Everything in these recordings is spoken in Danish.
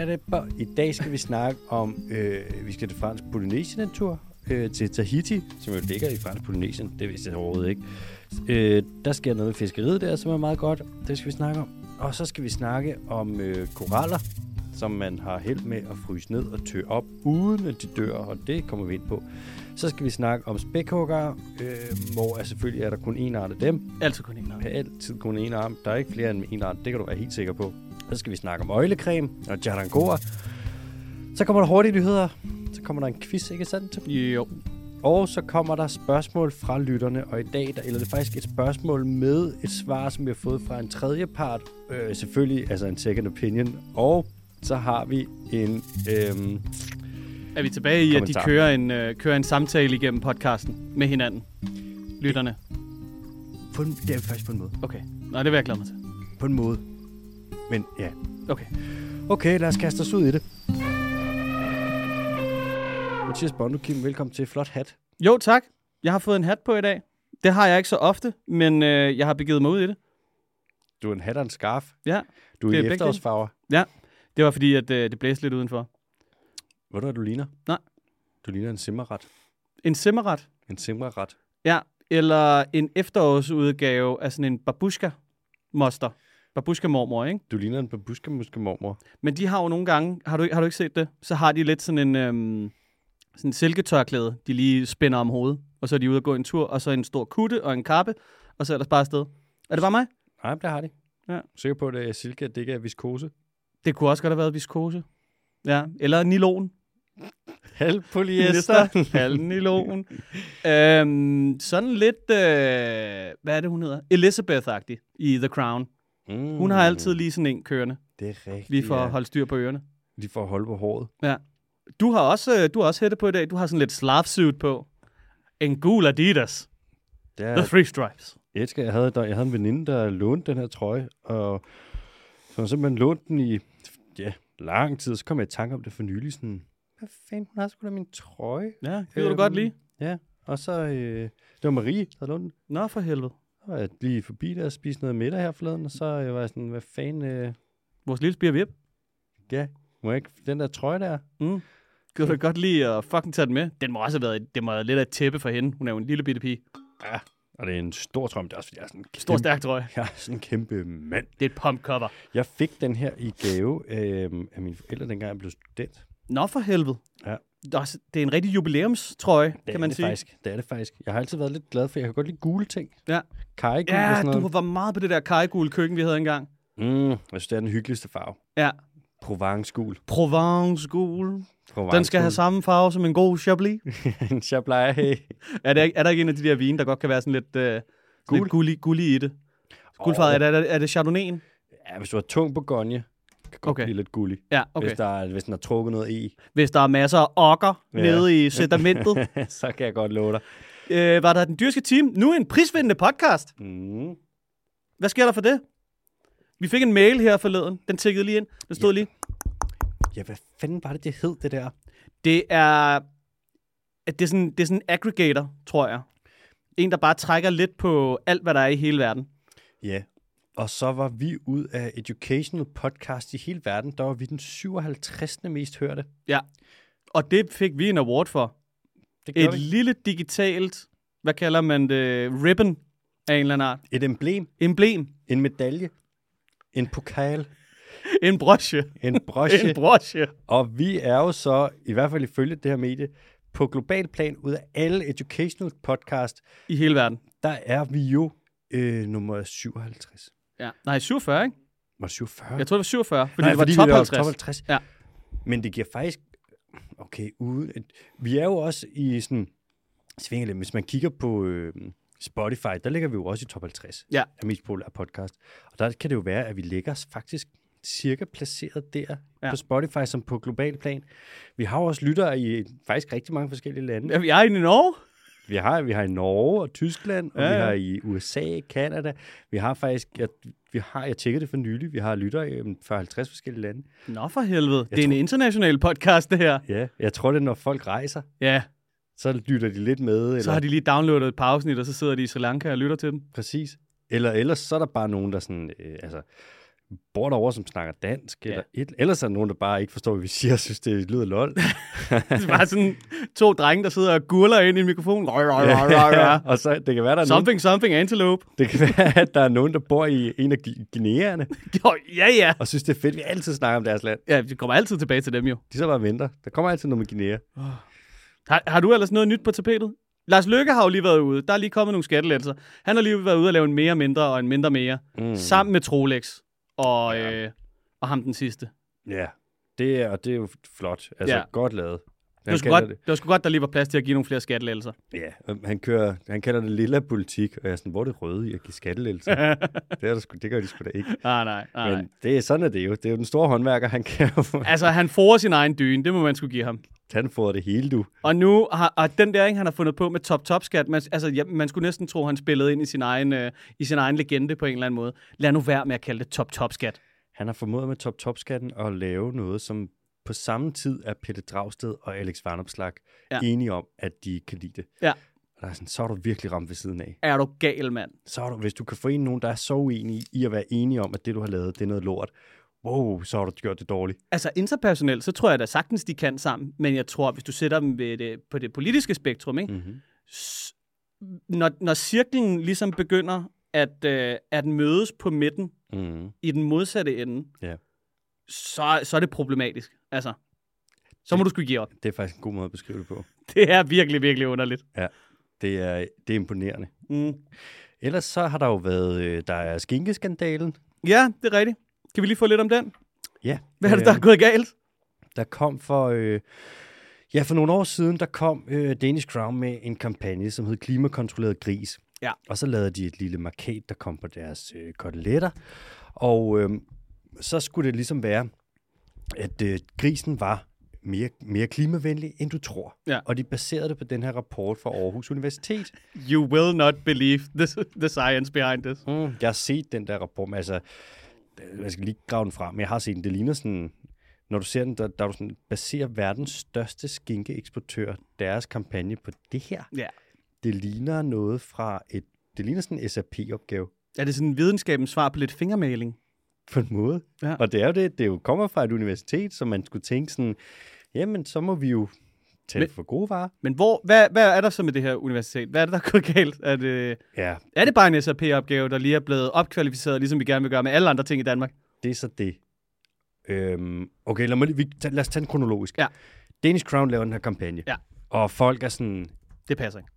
er det bare. I dag skal vi snakke om, øh, vi skal til fransk Polynesien en tur, øh, til Tahiti, som jo ligger i fransk Polynesien. Det vidste jeg overhovedet ikke. Øh, der sker noget med fiskeriet der, som er meget godt. Det skal vi snakke om. Og så skal vi snakke om øh, koraller, som man har held med at fryse ned og tø op, uden at de dør, og det kommer vi ind på. Så skal vi snakke om spækhugger, øh, hvor er selvfølgelig er der kun en art af dem. Altid kun en Der er altid kun en arm. Der er ikke flere end en art. Det kan du være helt sikker på. Så skal vi snakke om øjlecreme og jarangoa. Så kommer der hurtige nyheder. Så kommer der en quiz, ikke sandt? Jo. Og så kommer der spørgsmål fra lytterne, og i dag der, eller det er faktisk et spørgsmål med et svar, som vi har fået fra en tredje part. Øh, selvfølgelig, altså en second opinion. Og så har vi en... Øhm, Er vi tilbage i, at de Kommentar. kører en, øh, kører en samtale igennem podcasten med hinanden? Lytterne. på en, det er faktisk på en måde. Okay. Nå, det vil jeg glæde mig til. På en måde. Men ja. Okay. Okay, lad os kaste os ud i det. Mathias Bondo, Kim, velkommen til. Flot hat. Jo, tak. Jeg har fået en hat på i dag. Det har jeg ikke så ofte, men øh, jeg har begivet mig ud i det. Du er en hat og en scarf. Ja, Du er Det er i begge efterårsfarver. det var fordi, at øh, det blæste lidt udenfor. Ved du, hvad du ligner? Nej. Du ligner en simmerret. En simmerret. En simmerret. Ja, eller en efterårsudgave af sådan en babushka-moster. Babushka-mormor, ikke? Du ligner en babushka muske mormor. Men de har jo nogle gange, har du, har du ikke set det? Så har de lidt sådan en øhm, sådan en silketørklæde, de lige spænder om hovedet. Og så er de ude og gå en tur, og så en stor kutte og en kappe, og så er der bare afsted. Er det bare mig? Nej, det har de. Ja. Sikker på, at det er silke, at det ikke er viskose. Det kunne også godt have været viskose. Ja, eller nylon. Halv polyester. Halv nylon. øhm, sådan lidt, øh, hvad er det, hun hedder? Elizabeth-agtig i The Crown. Mm. Hun har altid lige sådan en kørende, Det er rigtigt, lige for ja. at holde styr på ørerne. Lige for at holde på håret. Du har også, øh, du har også hætte på i dag. Du har sådan lidt slav-suit på. En gul Adidas. Det The er, Three Stripes. jeg, elsker, jeg, havde, der, jeg havde en veninde, der lånte den her trøje, og så simpelthen lånt den i ja, lang tid. Så kom jeg i tanke om det for nylig. Sådan, hvad fanden, hun har sgu da min trøje. Ja, det vil du godt lide. Ja, og så, øh, det var Marie, der havde lånt den. Nå, for helvede. Var jeg lige forbi der og spiste noget middag her forleden, og så øh, var jeg sådan, hvad fanden, øh, Vores lille spire vip. ja, må jeg ikke, den der trøje der, Mm. Kan du godt lide at fucking tage den med? Den må også have været, det må have lidt af et tæppe for hende. Hun er jo en lille bitte pige. og det er en stor trøje, men det er også, fordi jeg er sådan en Stor, kæmpe, stærk trøje. jeg er sådan en kæmpe mand. Det er et pump cover. Jeg fik den her i gave øh, af mine forældre, dengang jeg blev student. Nå, for helvede. Ja. Det er en rigtig jubilæumstrøje, Det kan man det sige. Faktisk. Det er det faktisk. Jeg har altid været lidt glad for, jeg kan godt lide gule ting. Ja. Kajgul og Ja, sådan du noget. var meget på det der kajgule køkken, vi havde engang. Mm, jeg synes, det er den hyggeligste farve. Ja. Provence-gul. Provence-gul. Provence Den skal have samme farve som en god Chablis. en Chablis. er, der, er der ikke en af de der vine, der godt kan være sådan lidt, uh, sådan Gul? lidt gullig, gullig i det? Guldfarvet, er, det, er, det, er det Chardonnay'en? Ja, hvis du har tung bourgogne, kan godt Okay. blive lidt gullig. Ja, Okay. Hvis, der er, hvis den har trukket noget i, Hvis der er masser af okker Ja. nede i sedamentet. så kan jeg godt love dig. øh, var der den dyrske team? Nu en prisvindende podcast. Mm. Hvad sker der for det? Vi fik en mail her forleden. Den tikkede lige ind. Den stod Ja. lige. Ja, hvad fanden var det, det hed, det der? Det er, det er, sådan, det er sådan en aggregator, tror jeg. En, der bare trækker lidt på alt, hvad der er i hele verden. Ja, og så var vi ud af Educational Podcast i hele verden. Der var vi den 57. mest hørte. Og det fik vi en award for. Det Et vi. lille digitalt, hvad kalder man det, ribbon af en eller anden art. Et emblem, Emblem. en medalje, en pokal, En broche. en broche. En broche. og vi er jo så, i hvert fald ifølge det her medie, på global plan, ud af alle Educational Podcast, I hele verden. der er vi jo øh, nummer 57. Ja. Nej, 47, ikke? Var det 47? Jeg tror, det var 47, fordi Nej, det var fordi top vi 50. top 50. Ja. Men det giver faktisk... Okay, ude, vi er jo også i sådan... Svinger lidt. Hvis man kigger på øh, Spotify, der ligger vi jo også i top 50 Ja. af mest populære podcast. Og der kan det jo være, at vi ligger faktisk cirka placeret der Ja. på Spotify som på global plan. Vi har jo også lyttere i faktisk rigtig mange forskellige lande. Ja, vi er i Norge. Vi har, vi har i Norge og Tyskland, og Ja, ja, vi har i USA, Kanada. Vi har faktisk, jeg, vi har, jeg tjekkede det for nylig, vi har lyttere i øhm, 40-50 forskellige lande. Nå for helvede. Jeg det er en tror- international podcast, det her. Ja, jeg tror det når folk rejser, Ja, så lytter de lidt med. Eller, så har de lige downloadet et par afsnit, og så sidder de i Sri Lanka og lytter til dem. Præcis. Eller ellers så er der bare nogen, der sådan, øh, altså, bor derovre, som snakker dansk, Ja. eller et, ellers er der nogen, der bare ikke forstår, hvad vi siger, og synes, det lyder lol. Det er bare sådan to drenge, der sidder og gurler ind i mikrofonen. Røg, røg, røg, røg, røg. og så, det kan være, der er nogen, Something, something, antelope. det kan være, at der er nogen, der bor i en af Gu- Guineaerne, Jo, ja, ja. og synes, det er fedt, vi altid snakker om deres land. Ja, vi kommer altid tilbage til dem jo. De så bare venter. Der kommer altid noget med Guinea. Har, har du ellers noget nyt på tapetet? Lars Løkke har jo lige været ude. Der er lige kommet nogle skattelettelser. Han har lige været ude og lave en mere mindre og en mindre mere. Mm. Sammen med Trolex og, Ja. øh, og ham den sidste. Ja, det er, og det er jo flot. Altså, Ja. godt lavet. Det var, godt, det var sgu godt, der lige var plads til at give nogle flere skattelettelser. Ja, han, kører, han kalder det lilla politik, og jeg er sådan, hvor er det røde i at give skattelettelser? det, er der sgu, det gør de sgu da ikke. nej, nej, nej. Men det er sådan, er det jo. Det er jo den store håndværker, han kan jo Altså, han får sin egen dyne. Det må man skulle give ham. Han får det hele, du. Og nu har og den der, ikke, han har fundet på med top-top-skat, man, altså, ja, man skulle næsten tro, han spillede ind i sin, egen, øh, i sin egen legende på en eller anden måde. Lad nu være med at kalde det top-top-skat. Han har formået med top-top-skatten at lave noget, som på samme tid er Peter Dragsted og Alex Varnopslag Ja. enige om, at de kan lide det. Ja. Og der er sådan, så er du virkelig ramt ved siden af. Er du gal, mand? Så er du, hvis du kan forene nogen, der er så uenige i at være enige om, at det, du har lavet, det er noget lort. Wow, så har du gjort det dårligt. Altså interpersonelt, så tror jeg da sagtens, de kan sammen. Men jeg tror, hvis du sætter dem ved det, på det politiske spektrum, ikke? Mm-hmm. S- når, når cirklen ligesom begynder at, øh, at mødes på midten Mm-hmm. i den modsatte ende, Ja. så, så er det problematisk. Altså, så må du sgu give op. Det er faktisk en god måde at beskrive det på. Det er virkelig, virkelig underligt. Det er, det er imponerende. Mm. Ellers så har der jo været, øh, der er skinkeskandalen. Ja, det er rigtigt. Kan vi lige få lidt om den? Ja. Hvad er det, der er gået galt? Der kom for, øh, ja, for nogle år siden, der kom øh, Danish Crown med en kampagne, som hed Klimakontrolleret Gris. Ja. Og så lavede de et lille markat, der kom på deres øh, koteletter. Og øh, så skulle det ligesom være, at øh, grisen var mere, mere klimavenlig, end du tror. Ja. Og de baserede det på den her rapport fra Aarhus Universitet. You will not believe the, the science behind this. Mm, jeg har set den der rapport, men altså, øh, jeg skal lige grave den frem, men jeg har set den. Det ligner sådan, når du ser den, der, der er du sådan, baserer verdens største skinkeeksportør deres kampagne på det her. Ja. Det ligner noget fra et, det ligner sådan en SAP-opgave Er det sådan videnskabens svar på lidt fingermaling? på en måde. Ja. Og det er jo det, det er jo kommer fra et universitet, så man skulle tænke sådan, jamen så må vi jo det for gode varer. Men hvor, hvad, hvad er der så med det her universitet? Hvad er det, der er gået galt? Er det, Ja, er det bare en SAP-opgave, der lige er blevet opkvalificeret, ligesom vi gerne vil gøre med alle andre ting i Danmark? det er så det. Øhm, okay, lad, mig, vi, tag, lad os tage den kronologisk. Ja. Danish Crown laver den her kampagne. Ja. Og folk er sådan, Det passer ikke.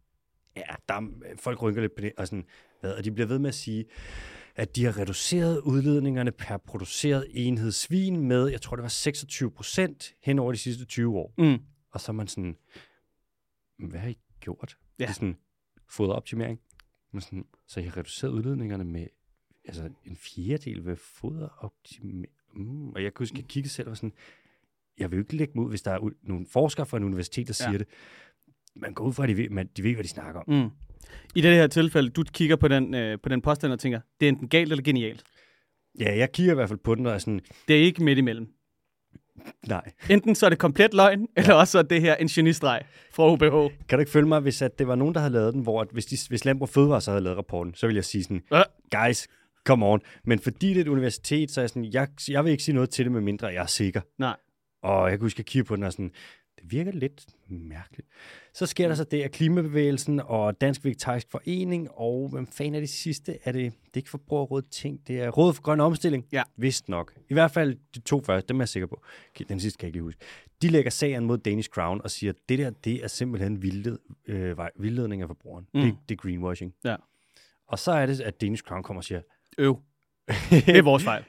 ja, der er, folk rynker lidt på det, og, sådan, hvad, og de bliver ved med at sige, at de har reduceret udledningerne per produceret enhed svin med, jeg tror det var 26 procent hen over de sidste 20 år. Mm. Og så er man sådan, "Men hvad har I gjort? Ja. Det er sådan, foderoptimering. Men sådan, så I har reduceret udledningerne med altså, en fjerdedel ved foderoptimering. Mm. Og jeg kunne huske, jeg kiggede selv og sådan, jeg vil jo ikke lægge mig ud, hvis der er nogle forskere fra en universitet, der Ja. siger det. Man går ud fra, at de ved, man, de ved, hvad de snakker om. Mm. I det her tilfælde, du kigger på den, øh, på den påstand og tænker, det er enten galt eller genialt. Ja, jeg kigger i hvert fald på den og er sådan, Det er ikke midt imellem. Nej. Enten så er det komplet løgn, ja. eller også så er det her en genistreg fra OBH. Kan du ikke følge mig, hvis at det var nogen, der havde lavet den, hvor at hvis, de, hvis Landbrug Fødevare så havde lavet rapporten, så ville jeg sige sådan, Øh. guys, come on. Men fordi det er et universitet, så er jeg sådan, jeg, jeg vil ikke sige noget til det, med mindre jeg er sikker. Nej. Og jeg kan huske, at jeg på den og sådan, det virker lidt mærkeligt. Så sker der så det, at Klimabevægelsen og Dansk Vegetarisk Forening, og hvem fanden er det sidste? Er det, det er ikke Forbrugerrådet Ting, det er Rådet for Grøn Omstilling? Ja. Vist nok. I hvert fald de to første, dem er jeg sikker på. Okay, Den sidste kan jeg ikke lige huske. De lægger sagen mod Danish Crown og siger, at det der, det er simpelthen vildled, øh, vildledning af forbrugeren. Mm. Det, det er greenwashing. Ja. Og så er det, at Danish Crown kommer og siger, Øv. Det er vores fejl.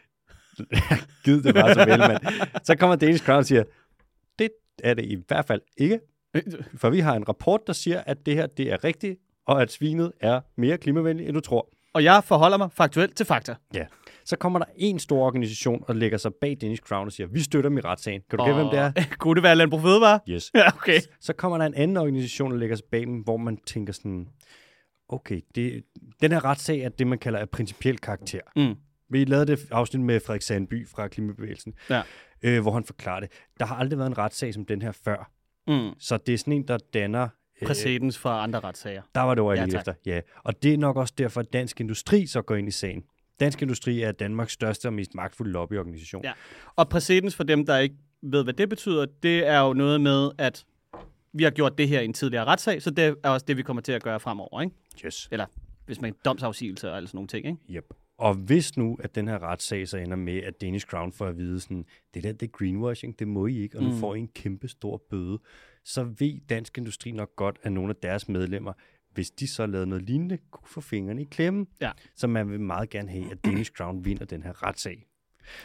Gid det var så vel, mand. Så kommer Danish Crown og siger, er det i hvert fald ikke, for vi har en rapport, der siger, at det her det er rigtigt, og at svinet er mere klimavenligt, end du tror. Og jeg forholder mig faktuelt til fakta. Ja. Så kommer der en stor organisation og lægger sig bag Danish Crown og siger, vi støtter dem i retssagen. Kan du gætte, hvem det er? Kunne det være Landbrug Fødevare? Yes. Ja, okay. Så kommer der en anden organisation, der lægger sig bag dem, hvor man tænker sådan, okay, det, den her retssag er det, man kalder af principiel karakter. Mm. Vi lavede det afsnit med Frederik Sandby fra Klimabevægelsen, Ja. Øh, hvor han forklarer det. Der har aldrig været en retssag som den her før. Mm. Så det er sådan en, der danner... Øh, Præcedens fra andre retssager. der var det over Ja, lige efter. Ja. Og det er nok også derfor, at Dansk Industri så går ind i sagen. Dansk Industri er Danmarks største og mest magtfulde lobbyorganisation. Ja. Og præcedens for dem, der ikke ved, hvad det betyder, det er jo noget med, at vi har gjort det her i en tidligere retssag, så det er også det, vi kommer til at gøre fremover, ikke? Yes. Eller hvis man domsafsigelse og alle sådan nogle ting, ikke? Yep. Og hvis nu, at den her retssag så ender med, at Danish Crown får at vide sådan, det der, det er greenwashing, det må I ikke, og nu Mm. får I en kæmpe stor bøde, så ved Dansk Industri nok godt, at nogle af deres medlemmer, hvis de så lavede noget lignende, kunne få fingrene i klemme. Ja. Så man vil meget gerne have, at Danish Crown vinder den her retssag.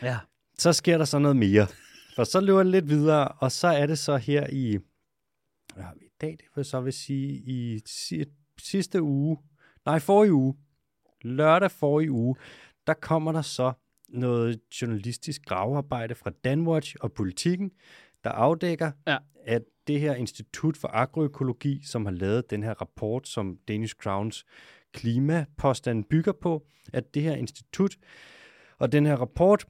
Ja. Så sker der så noget mere. For så løber det lidt videre, og så er det så her i, hvad har vi i dag, det vil så vil sige, i si- sidste uge, nej, forrige uge, lørdag forrige uge, der kommer der så noget journalistisk gravearbejde fra Danwatch og Politiken, der afdækker, Ja. at det her Institut for Agroøkologi, som har lavet den her rapport, som Danish Crowns klimapåstand bygger på, at det her institut og den her rapport,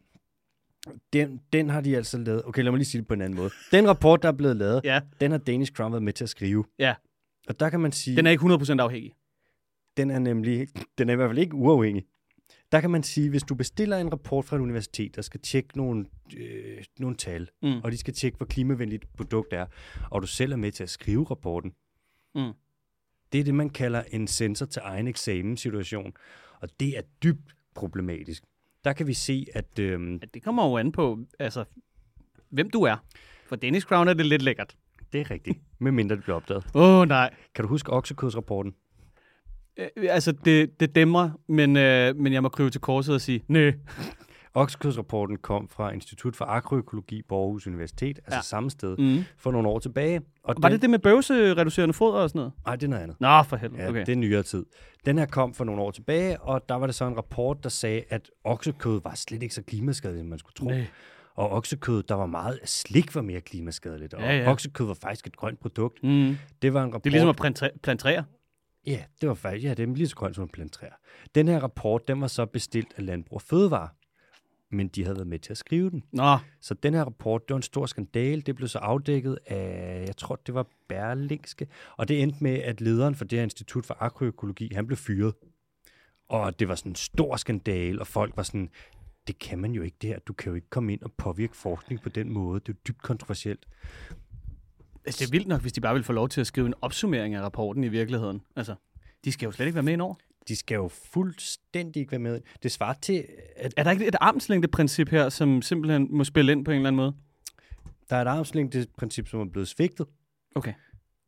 den, den har de altså lavet. Okay, lad mig lige sige det på en anden måde. Den rapport, der er blevet lavet, Ja, den har Danish Crown været med til at skrive. Ja. Og der kan man sige, den er ikke 100% afhængig. Den er nemlig, den er i hvert fald ikke uafhængig. Der kan man sige, hvis du bestiller en rapport fra et universitet, der skal tjekke nogle, øh, nogle tal, Mm. og de skal tjekke, hvor klimavenligt et produkt er, og du selv er med til at skrive rapporten, Mm. det er det, man kalder en sensor til egen eksamen situation, og det er dybt problematisk. Der kan vi se, at øh, det kommer jo an på, altså, hvem du er. For Danish Crown er det lidt lækkert. det er rigtigt, medmindre det bliver opdaget. Åh, oh, nej. Kan du huske oksekødsrapporten? Øh, altså, det, det dæmmer, men, øh, men jeg må krybe til korset og sige, nej. Oksekødsrapporten kom fra Institut for Agroøkologi på Aarhus Universitet, altså Ja. samme sted, Mm. for nogle år tilbage. Og Var den, det det med bøvsereducerende foder og sådan noget? Nej, det er noget andet. Nå, for helvede. Ja, okay. det er nyere tid. Den her kom for nogle år tilbage, og der var der så en rapport, der sagde, at oksekød var slet ikke så klimaskadeligt, som man skulle tro. Nej. Og oksekød, der var meget, slik var mere klimaskadeligt, og Ja, ja. oksekød var faktisk et grønt produkt. Mm. Det var en rapport... Det er ligesom at plantere. Ja, det var faktisk, ja, det er lige så grønt som en plantræer. Den her rapport, den var så bestilt af Landbrug og Fødevare, men de havde været med til at skrive den. Nå, Så den her rapport, det var en stor skandal. Det blev så afdækket af, jeg tror, det var Berlingske. Og det endte med, at lederen for det her Institut for Agroøkologi, han blev fyret. Og det var sådan en stor skandal, og folk var sådan, det kan man jo ikke det her. Du kan jo ikke komme ind og påvirke forskning på den måde. Det er jo dybt kontroversielt. Altså, det er vildt nok, hvis de bare vil få lov til at skrive en opsummering af rapporten i virkeligheden. Altså, de skal jo slet ikke være med indover. De skal jo fuldstændig ikke være med. Det svarer til, at Er der ikke et armslængdeprincip her, som simpelthen må spille ind på en eller anden måde? der er et armslængdeprincip, som er blevet svigtet. Okay.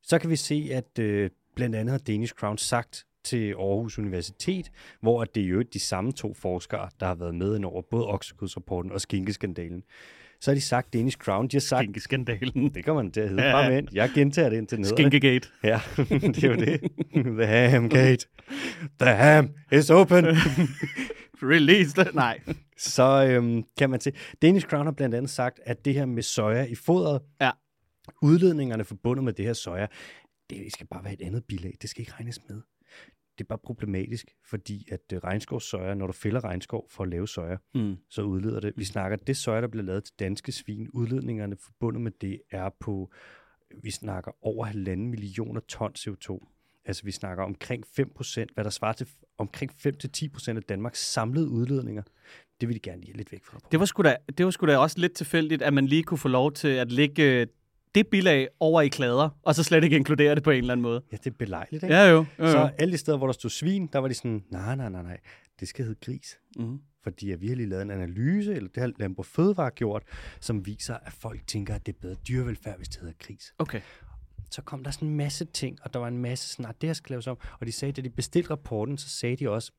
så kan vi se, at øh, blandt andet har Danish Crown sagt til Aarhus Universitet, hvor at det er jo de samme to forskere, der har været med ind over både oksekødsrapporten og skinkeskandalen. Så har de sagt, Danish Crown, de har sagt, Skinkeskandalen. det kommer man til at hedde, Ja. bare vent, jeg gentager det indtil ned. Skinkegate. Ja, det er jo det. The ham gate. The ham is open. Release Nej. Så øhm, kan man se, Danish Crown har blandt andet sagt, at det her med soja i fodret, Ja. udledningerne forbundet med det her soja, det skal bare være et andet bilag. Det skal ikke regnes med. Det er bare problematisk, fordi at øh, regnskovssoja, når du fælder regnskov for at lave soja, Mm. så udleder det. Vi snakker, det soja, der bliver lavet til danske svin, udledningerne forbundet med det er på, vi snakker over halvanden millioner ton CO2. Altså vi snakker omkring 5%, hvad der svarer til omkring 5-10% af Danmarks samlede udledninger. Det vil de gerne lige have lidt væk fra. Det var, sgu da, det var sgu da også lidt tilfældigt, at man lige kunne få lov til at lægge øh, det bilag over i klader, og så slet ikke inkludere det på en eller anden måde. Ja, det er belejligt, ikke? Ja, jo. jo, jo. Så alle de steder, hvor der stod svin, der var de sådan, nej, nej, nej, nej, det skal hedde gris. Mm. Fordi at vi har lige lavet en analyse, eller det har Landbrug Fødevare gjort, som viser, at folk tænker, at det er bedre dyrevelfærd, hvis det hedder gris. Okay. Så kom der sådan en masse ting, og der var en masse sådan, at det her skal laves om. Og de sagde, da de bestilte rapporten, så sagde de også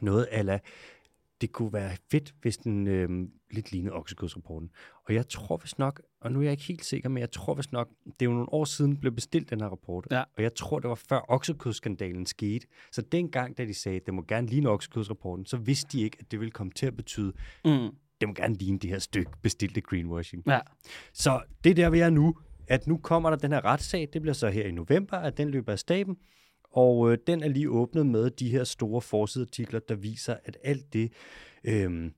noget ala, det kunne være fedt, hvis den øh, lidt lignede oksekødsrapporten. Og jeg tror vist nok, og nu er jeg ikke helt sikker, men jeg tror vist nok, det er jo nogle år siden, blev bestilt den her rapport. Ja. Og jeg tror, det var før oksekødsskandalen skete. Så dengang, da de sagde, at det må gerne ligne oksekødsrapporten, så vidste de ikke, at det ville komme til at betyde, Mm. det må gerne ligne det her stykke bestilte greenwashing. Ja. Så det er der, vi er nu. At nu kommer der den her retssag. Det bliver så her i november, at den løber af staben. Og øh, den er lige åbnet med de her store forsideartikler, der viser, at alt det, øh,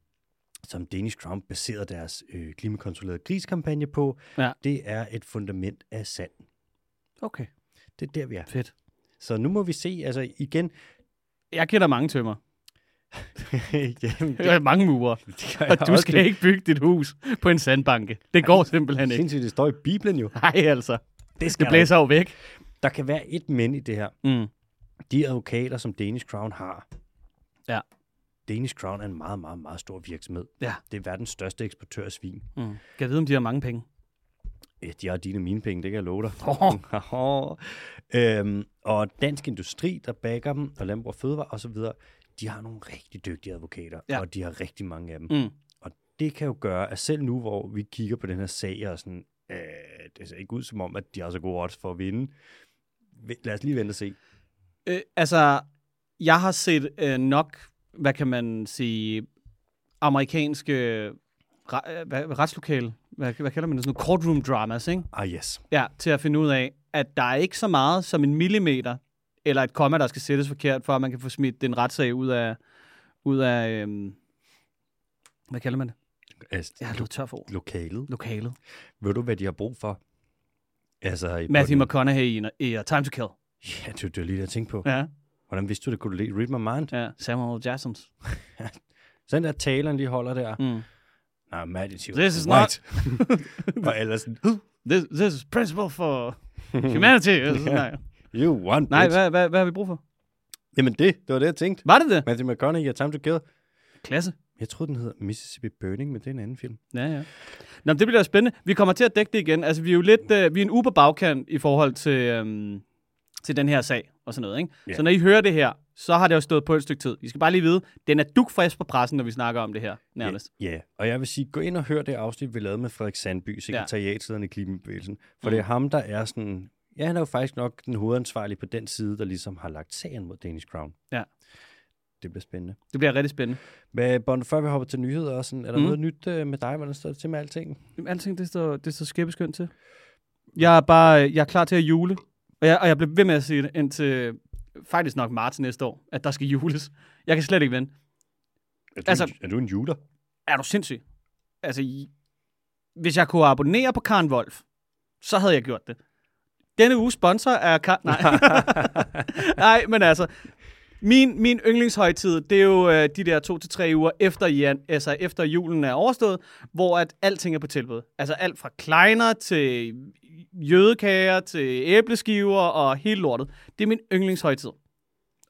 som Danish Crown baserede deres øh, klimakontrollerede griskampagne på, Ja. det er et fundament af sand. Okay. Det er der, vi er. Fedt. Så nu må vi se, altså igen, Jeg kender mange tømmer. Jamen, Jeg har mange murer. det Og du skal ikke bygge dit hus på en sandbanke. Det går simpelthen ikke. Sindssygt, det står i Bibelen jo. Nej, altså. Det, Det blæser jo væk. Der kan være et men i det her. Mm. De advokater, som Danish Crown har. Ja. Danish Crown er en meget, meget, meget stor virksomhed. Ja. Det er verdens største eksportør af svin. Mm. Kan jeg vide, om de har mange penge? Ja, de har dine og mine penge, det kan jeg love dig. Oh. øhm, og Dansk Industri, der backer dem, og Landbrug og Fødevare osv., de har nogle rigtig dygtige advokater, Ja. og de har rigtig mange af dem. Mm. Og det kan jo gøre, at selv nu, hvor vi kigger på den her sag, og sådan, øh, det ser ikke ud som om, at de har så gode odds for at vinde. Lad os lige vente og se. Øh, altså, jeg har set øh, nok, hvad kan man sige, amerikanske re- øh, hvad, retslokale, hvad, hvad kalder man det, sådan noget courtroom dramas, ikke? Ah, yes. Ja, til at finde ud af, at der er ikke så meget som en millimeter, eller et komma, der skal sættes forkert, for at man kan få smidt den retssag ud af, ud af øhm, hvad kalder man det? Altså, Jeg har løbet tør for ord. lokalet. Lokalet. Ved du, hvad de har brug for? Altså, i Matthew McConaughey i, i uh, Time to Kill. Ja, det var lige det, jeg tænkte på. Ja, Hvordan vidste du det? Kunne du read my mind? ja. Samuel Jacksons. Sådan der taler, han lige holder der. Mm. Nej, Matt is This is white. og ellers sådan, This, this is principle for humanity. Sådan, nej, you want nej hvad, hvad, hvad har vi brug for? Jamen det, det var det, jeg tænkte. Var det det? Matthew McConaughey og Time to Kill. Klasse. Jeg troede, den hedder Mississippi Burning, men det er en anden film. Ja, ja. Nå, det bliver spændende. Vi kommer til at dække det igen. Altså, vi er jo lidt, øh, vi er en uber bagkant i forhold til, øhm, til den her sag og sådan noget, ikke? Ja. Så når I hører det her, så har det jo stået på et stykke tid. I skal bare lige vide, den er dukfrisk på pressen, når vi snakker om det her, nærmest. Ja, ja, og jeg vil sige, gå ind og hør det afsnit, vi lavede med Frederik Sandby, sekretariatslederen i Klimabevægelsen. For Mm. det er ham, der er sådan... Ja, han er jo faktisk nok den hovedansvarlige på den side, der ligesom har lagt sagen mod Danish Crown. Ja. Det bliver spændende. Det bliver rigtig spændende. Men Bond, før vi hopper til nyheder, og sådan, er der Mm. noget nyt øh, med dig? Hvordan står det til med alting? Jamen, alting, det står, det står skæbeskønt til. Jeg er bare, jeg er klar til at jule. Og jeg, og jeg bliver ved med at sige det indtil faktisk nok marts næste år, at der skal jules. Jeg kan slet ikke vente. Er du, Altså- en, er du en juler? Er du sindssyg? Altså, hvis jeg kunne abonnere på Karen Wolf, så havde jeg gjort det. Denne uge sponsor er Karen... Nej. Nej, men altså, min, min yndlingshøjtid, det er jo øh, de der to til tre uger efter, jan, altså efter julen er overstået, hvor at alting er på tilbud. Altså alt fra kleiner til jødekager til æbleskiver og hele lortet. Det er min yndlingshøjtid.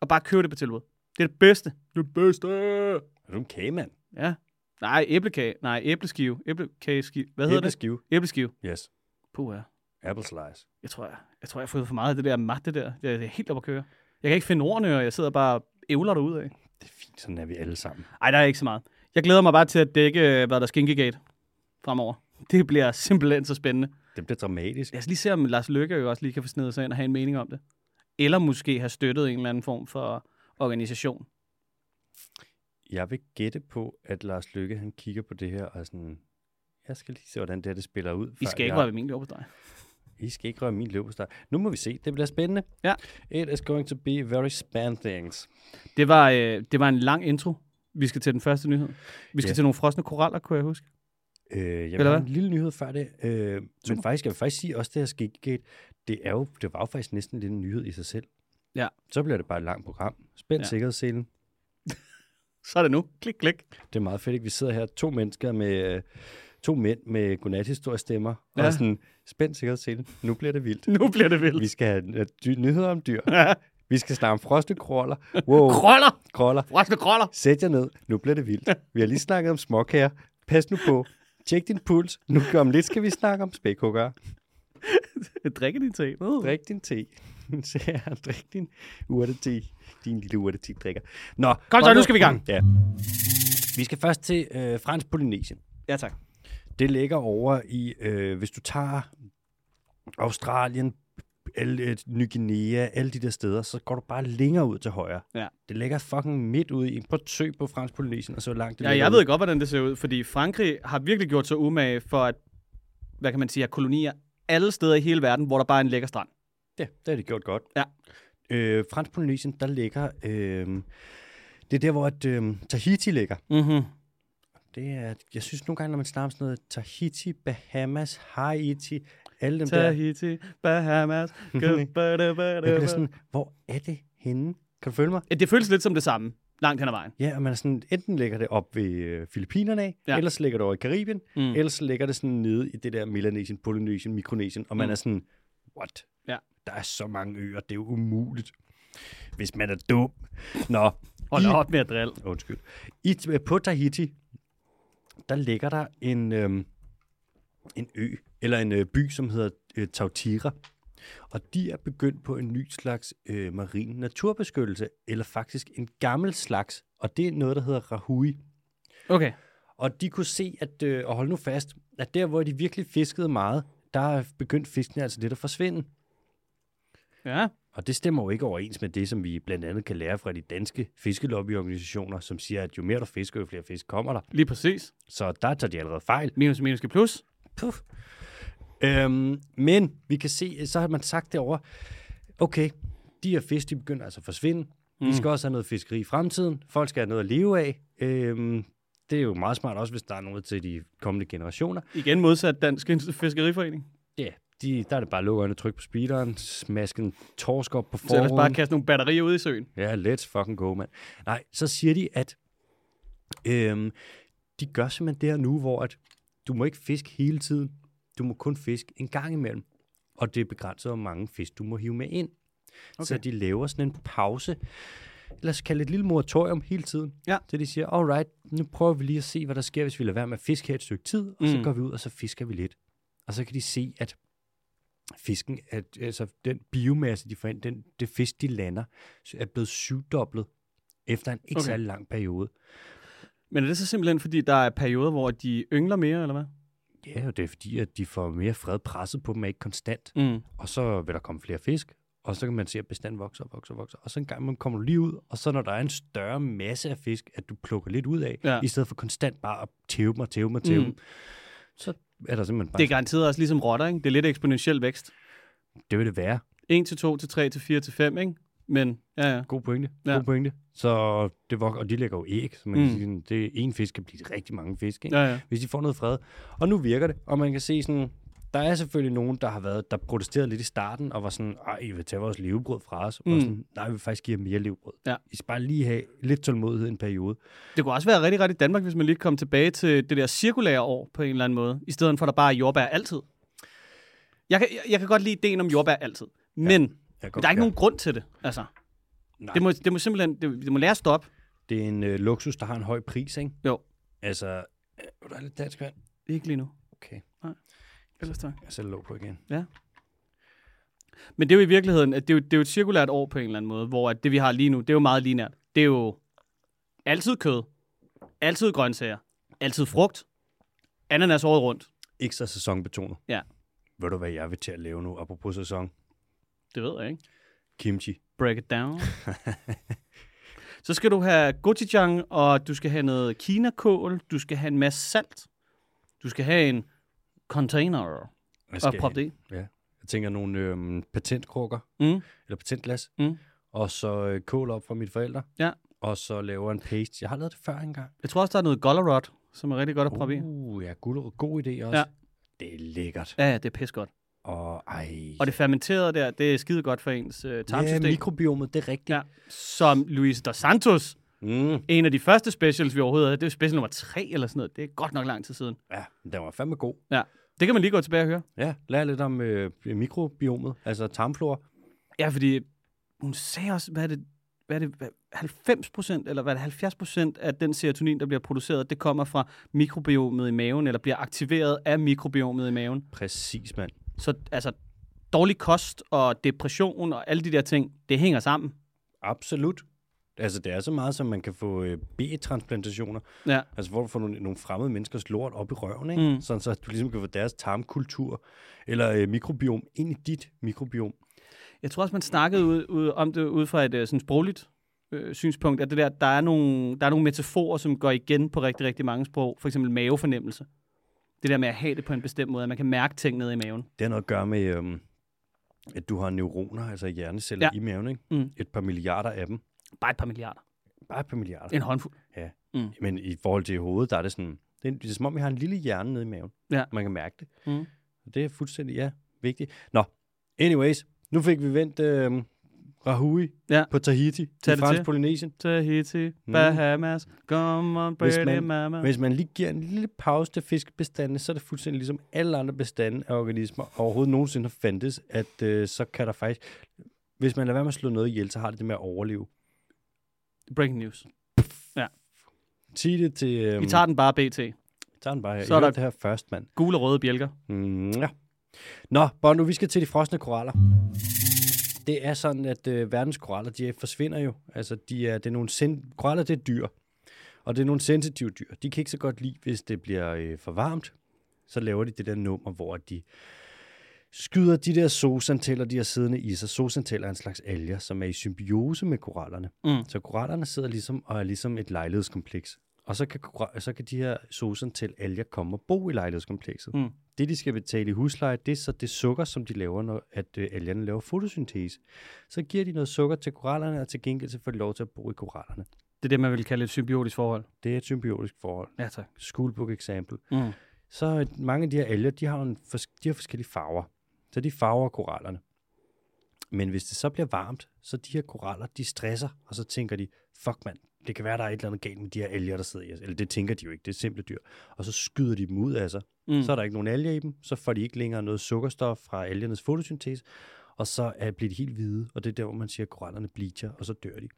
Og bare købe det på tilbud. Det er det bedste. Det bedste. Er du en kagemand? Ja. Nej, æblekage. Nej, æbleskive. Æblekageskive. Hvad hedder det? Æbleskive? Æbleskive. Yes. Puh, ja. Apple slice. Jeg tror, jeg, jeg tror, jeg har fået for meget af det der matte der. Jeg er helt op at køre. Jeg kan ikke finde ordene, og jeg sidder bare og ævler derud af. Det er fint, sådan er vi alle sammen. Ej, der er ikke så meget. Jeg glæder mig bare til at dække, øh, hvad der er Skinkegate fremover. Det bliver simpelthen så spændende. Det bliver dramatisk. Lad os lige se, om Lars Løkke jo også lige kan få snedet sig ind og have en mening om det. Eller måske have støttet en eller anden form for organisation. Jeg vil gætte på, at Lars Lykke, han kigger på det her og er sådan, jeg skal lige se, hvordan det her det spiller ud. I før skal ikke jeg- røre ved min dig. I skal ikke røre min løbesteg. Nu må vi se. Det bliver spændende. Ja. It is going to be very span things. Det var, øh, det var en lang intro. Vi skal til den første nyhed. Vi skal Ja. til nogle frosne koraller, kunne jeg huske. Øh, jeg hvad? en lille nyhed før det. Øh, men faktisk, jeg vil faktisk sige også det her Skikgate, det, er jo, det var jo faktisk næsten lidt en nyhed i sig selv. Ja. Så bliver det bare et langt program. Spænd ja. sikkerhedsselen. Så er det nu. Klik, klik. Det er meget fedt, ikke? Vi sidder her, to mennesker med... Øh, to mænd med godnathistoriestemmer, ja. Ja. og sådan, spænd sikkerhedsselen. Nu bliver det vildt. Nu bliver det vildt. Vi skal have øh, dy- nyheder om dyr. Ja. Vi skal snakke om frosne kroller. Wow, kroller. Frosne krøller! Sæt jer ned. Nu bliver det vildt. Vi har lige snakket om småkager. Pas nu på. Tjek din puls. Nu om lidt skal vi snakke om spækhugger. Drikke din te. Uh. Drik din te. Så ja, drik din urtete. Din lille urtete drikker. Nå, Kom så, nu skal vi i gang. Ja. Vi skal først til øh, Fransk Polynesien. Ja, tak. Det ligger over i, øh, hvis du tager Australien, alle, øh, Ny Guinea, alle de der steder, så går du bare længere ud til højre. Ja. Det ligger fucking midt ude i. At søg på Fransk Polynesien, og så langt det Ja, jeg ude. ved godt, hvordan det ser ud, fordi Frankrig har virkelig gjort sig umage for at, hvad kan man sige, at kolonier alle steder i hele verden, hvor der bare er en lækker strand. Ja, det har de gjort godt. Ja. Øh, Fransk Polynesien, der ligger... Øh, det er der, hvor at, øh, Tahiti ligger. Mm-hmm. Det er, jeg synes nogle gange, når man snakker sådan noget Tahiti, Bahamas, Haiti, alle dem der, Tahiti, Bahamas. jeg sådan, hvor er det henne? Kan du følge mig? Det føles lidt som det samme. Langt hen ad vejen. Ja, og man er sådan, enten lægger det op ved øh, Filippinerne af, Ja. ellers ligger det over i Karibien, Mm. ellers ligger det sådan nede i det der Melanesien, Polynesien, Mikronesien, og man Mm. er sådan, what? Ja. Der er så mange øer, det er jo umuligt, hvis man er dum. Nå, Hold I- op med at drille. undskyld. I, på Tahiti, der ligger der en, øhm, en ø, eller en øh, by, som hedder øh, Tautira. Og de er begyndt på en ny slags øh, marin naturbeskyttelse, eller faktisk en gammel slags, og det er noget, der hedder Rahui. Okay. Og de kunne se, at, øh, og hold nu fast, at der, hvor de virkelig fiskede meget, der er begyndt fiskene altså lidt at forsvinde. Ja. Og det stemmer jo ikke overens med det, som vi blandt andet kan lære fra de danske fiskelobby-organisationer, som siger, at jo mere du fisker, jo flere fisk kommer der. Lige præcis. Så der tager de allerede fejl. Minus minus plus. Puff. Øhm, men vi kan se, så har man sagt derovre, okay, de her fisk, de begynder altså at forsvinde. Mm. Vi skal også have noget fiskeri i fremtiden. Folk skal have noget at leve af. Øhm, det er jo meget smart også, hvis der er noget til de kommende generationer. Igen modsat Dansk Fiskeriforening. Ja, de, der er det bare lukke øjnene, trykke på speederen, smaske en torsk op på Så ellers bare forruden. kaste nogle batterier ud i søen. Ja, let's fucking go, mand. Nej, så siger de, at øhm, de gør simpelthen det her nu, hvor at du må ikke fiske hele tiden. Du må kun fiske en gang imellem. Og det er begrænset, hvor mange fisk du må hive med ind. Okay. Så de laver sådan en pause, lad os kalde et lille moratorium hele tiden. Ja. Så de siger, alright, nu prøver vi lige at se, hvad der sker, hvis vi lader være med at fiske her et stykke tid, og så Mm. går vi ud, og så fisker vi lidt. Og så kan de se, at fisken, at, altså den biomasse, de får ind, den, det fisk, de lander, er blevet syvdoblet efter en ikke Okay. særlig lang periode. Men er det så simpelthen, fordi der er perioder, hvor de yngler mere, eller hvad? Ja, og det er fordi, at de får mere fred presset på dem, ikke konstant. Mm. Og så vil der komme flere fisk, og så kan man se, at bestanden vokser og vokser og vokser. Og så en gang man kommer du lige ud, og så når der er en større masse af fisk, at du plukker lidt ud af, Ja. i stedet for konstant bare at tæve og tæve og tæve Mm. så er der simpelthen bare... Det er garanteret også ligesom rotter, ikke? Det er lidt eksponentiel vækst. det vil det være. 1 til 2 til 3 til 4 til 5, ikke? Men, ja, ja. God pointe. Ja. God pointe. Så det vok- og de lægger jo æg, så man Mm. kan sige, det en fisk kan blive rigtig mange fisk, ikke? ja, ja. hvis de får noget fred. Og nu virker det, og man kan se sådan, der er selvfølgelig nogen, der har været, der protesterede lidt i starten, og var sådan, ej, I vil tage vores levebrød fra os. Mm. Og sådan, nej, vi vil faktisk give jer mere levebrød. Ja. I skal bare lige have lidt tålmodighed en periode. Det kunne også være rigtig ret i Danmark, hvis man lige kom tilbage til det der cirkulære år på en eller anden måde, i stedet for at der bare er jordbær altid. Jeg kan, jeg, jeg kan godt lide ideen om jordbær altid, men Jeg der er ikke nogen grund til det. Altså, Nej, det, må, det må simpelthen det, det må lære at stoppe. det er en øh, luksus, der har en høj pris, ikke? Jo. Altså, øh, du have lidt dansk vand? Ikke lige nu. Okay, Ellers tak. jeg sætter låg på igen. Men det er jo i virkeligheden, at det er jo, det er jo et cirkulært år på en eller anden måde, hvor at det vi har lige nu, det er jo meget linært. Det er jo altid kød, altid grøntsager, altid frugt, ananas året rundt. Så sæsonbetonet. Ja. Ved du, hvad jeg vil til at lave nu, apropos sæson? Det ved jeg ikke. Kimchi. Break it down. Så skal du have gochujang, og du skal have noget kinakål, du skal have en masse salt, du skal have en container og prop det i. jeg tænker nogle øhm, patentkrukker, Mm. eller patentglas, Mm. og så øh, kål op fra mine forældre. Ja. Og så laver en paste. Jeg har lavet det før engang. Jeg tror også, der er noget gollerot, som er rigtig godt at proppe i. Uh, ja, gulerod. God idé også. Ja. Det er lækkert. Ja, ja, det er pis godt. Og ej. Og det fermenterede der, det er skide godt for ens øh, ja, tarmsystem. mikrobiomet, det er rigtigt. Ja. Som Luis Dos Santos, Mm. en af de første specials, vi overhovedet havde, det er special nummer 3 eller sådan noget. Det er godt nok lang tid siden. Ja, den var fandme god. Ja, det kan man lige gå tilbage og høre. Ja, lær lidt om øh, mikrobiomet, altså tarmflora. Ja, fordi hun sagde også, hvad er det, hvad er det, hvad, 90 procent, eller hvad er det, 70 procent af den serotonin, der bliver produceret, det kommer fra mikrobiomet i maven, eller bliver aktiveret af mikrobiomet i maven. Præcis, mand. Så altså, dårlig kost og depression og alle de der ting, det hænger sammen. Absolut. Altså, det er så meget, som man kan få øh, B-transplantationer. Ja. Altså, hvor du får nogle, nogle fremmede menneskers lort op i røven, ikke? Mm. Sådan så du ligesom kan få deres tarmkultur eller øh, mikrobiom ind i dit mikrobiom. Jeg tror også, man snakkede ud, ud, om det ud fra et øh, sådan sprogligt øh, synspunkt, at det der, der, er nogle, der er nogle metaforer, som går igen på rigtig, rigtig mange sprog. For eksempel mavefornemmelse. Det der med at have det på en bestemt måde, at man kan mærke ting nede i maven. Det har noget at gøre med, øhm, at du har neuroner, altså hjerneceller ja. i maven, ikke? Mm. Et par milliarder af dem. Bare et par milliarder. Bare et par milliarder. En håndfuld. Men i forhold til hovedet, der er det sådan, det er, det er som om, vi har en lille hjerne nede i maven. Ja. Man kan mærke det. Mm. Det er fuldstændig, ja, vigtigt. Nå, anyways, nu fik vi vendt øh, Rahui Ja. på Tahiti, Tag det fransk. Polynesien. Tahiti, Bahamas, come on, Hvis pretty man- mama. Hvis man lige giver en lille pause til fiskebestandene, så er det fuldstændig ligesom alle andre bestande af organismer overhovedet nogensinde har fandtes, at øh, så kan der faktisk... Hvis man lader være med at slå noget ihjel, så har det det med at overleve. Breaking news. Sig det til... Øhm, Vi tager den bare BT. tager den bare her. så er er der- det her først, mand. Gule og røde bjælker. Mm, ja. Nå, Bondo, vi skal til de frosne koraller. Det er sådan, at øh, verdens koraller, de forsvinder jo. Altså, de er, det er nogle sen- koraller, det er dyr. Og det er nogle sensitive dyr. De kan ikke så godt lide, hvis det bliver øh, for varmt. Så laver de det der nummer, hvor de skyder de der zoosanteller, de har siddende i sig. Zoosanteller er en slags alger, som er i symbiose med korallerne. Mm. Så korallerne sidder ligesom og er ligesom et lejlighedskompleks. Og så kan, så kan de her zoosantel alger komme og bo i lejlighedskomplekset. Mm. Det, de skal betale i husleje, det er så det sukker, som de laver, når at, øh, algerne laver fotosyntese. Så giver de noget sukker til korallerne, og til gengæld så får de lov til at bo i korallerne. Det er det, man vil kalde et symbiotisk forhold. Det er et symbiotisk forhold. Ja, tak. Schoolbook example. Mm. Så øh, mange af de her alger, de har, en de har forskellige farver. Så de farver korallerne. Men hvis det så bliver varmt, så de her koraller, de stresser, og så tænker de, fuck mand, det kan være, der er et eller andet galt med de her alger, der sidder i os. Eller det tænker de jo ikke, det er simple dyr. Og så skyder de dem ud af sig. Mm. Så er der ikke nogen alger i dem, så får de ikke længere noget sukkerstof fra algernes fotosyntese, og så er, bliver de helt hvide, og det er der, hvor man siger, at korallerne bleacher, og så dør de.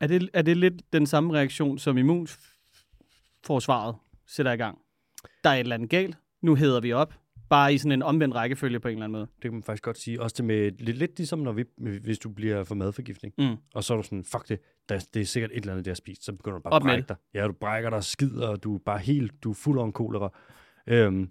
Er det, er det lidt den samme reaktion, som immunforsvaret sætter i gang? Der er et eller andet galt. Nu hedder vi op. Bare i sådan en omvendt rækkefølge på en eller anden måde. Det kan man faktisk godt sige. Også det med, lidt, lidt ligesom, når vi, hvis du bliver for madforgiftning, Mm. og så er du sådan, fuck det, der, det er sikkert et eller andet, det har spist, så begynder du bare Op at brække dig. Ja, du brækker dig skider, og du er bare helt, du er fuld af kolera. Øhm,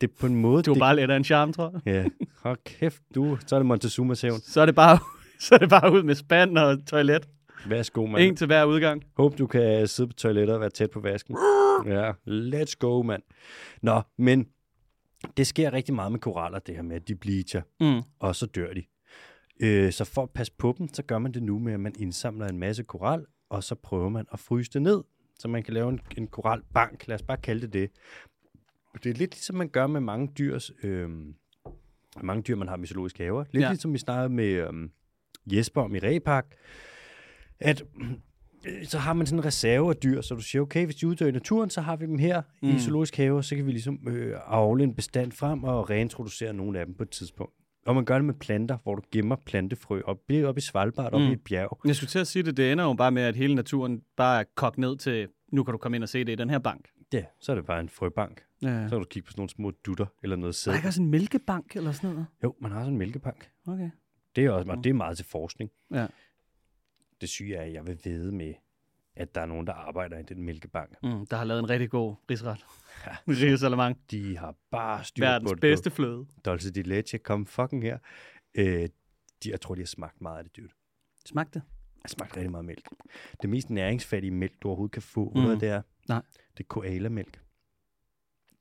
det er på en måde... Du er det, bare lidt af en charme, tror jeg. Ja, hold kæft, du, så er det Montezumas hævn. Så er det bare, så er det bare ud med spand og toilet. Værsgo, mand. En til hver udgang. Håb, du kan sidde på toilettet og være tæt på vasken. Ja, let's go, mand. Nå, men det sker rigtig meget med koraller, det her med, at de bleacher, Mm. og så dør de. Øh, så for at passe på dem, så gør man det nu med, at man indsamler en masse koral, og så prøver man at fryse det ned, så man kan lave en, en koralbank. Lad os bare kalde det det. Det er lidt ligesom man gør med mange dyrs, øh, mange dyr, man har i zoologiske haver. Lidt Ja. ligesom vi snakkede med øh, Jesper om i Repark, at så har man sådan en reserve af dyr, så du siger, okay, hvis de uddør i naturen, så har vi dem her mm. I zoologisk have, så kan vi ligesom øh, avle en bestand frem og reintroducere nogle af dem på et tidspunkt. Og man gør det med planter, hvor du gemmer plantefrø op, op i Svalbard, op Mm. i et bjerg. Jeg skulle til at sige det, det ender jo bare med, at hele naturen bare er kogt ned til, nu kan du komme ind og se det i den her bank. Ja, så er det bare en frøbank. Ja. Så kan du kigge på sådan nogle små dutter eller noget Der sæd. er ikke også en mælkebank eller sådan noget? Jo, man har sådan en mælkebank. Okay. Det er, også, det er meget til forskning. Ja. Det syge er, at jeg vil vide med, at der er nogen, der arbejder i den mælkebank. Mm, der har lavet en rigtig god rigsret. Ja. Risalamang. De har bare styr Verdens på det. bedste fløde. Dolce di leche, kom fucking her. Øh, de, jeg tror, de har smagt meget af det dyrt. Smagte det? Jeg har smagt rigtig meget mælk. Det mest næringsfattige mælk, du overhovedet kan få, mm. Det er? Nej. Det er koala-mælk.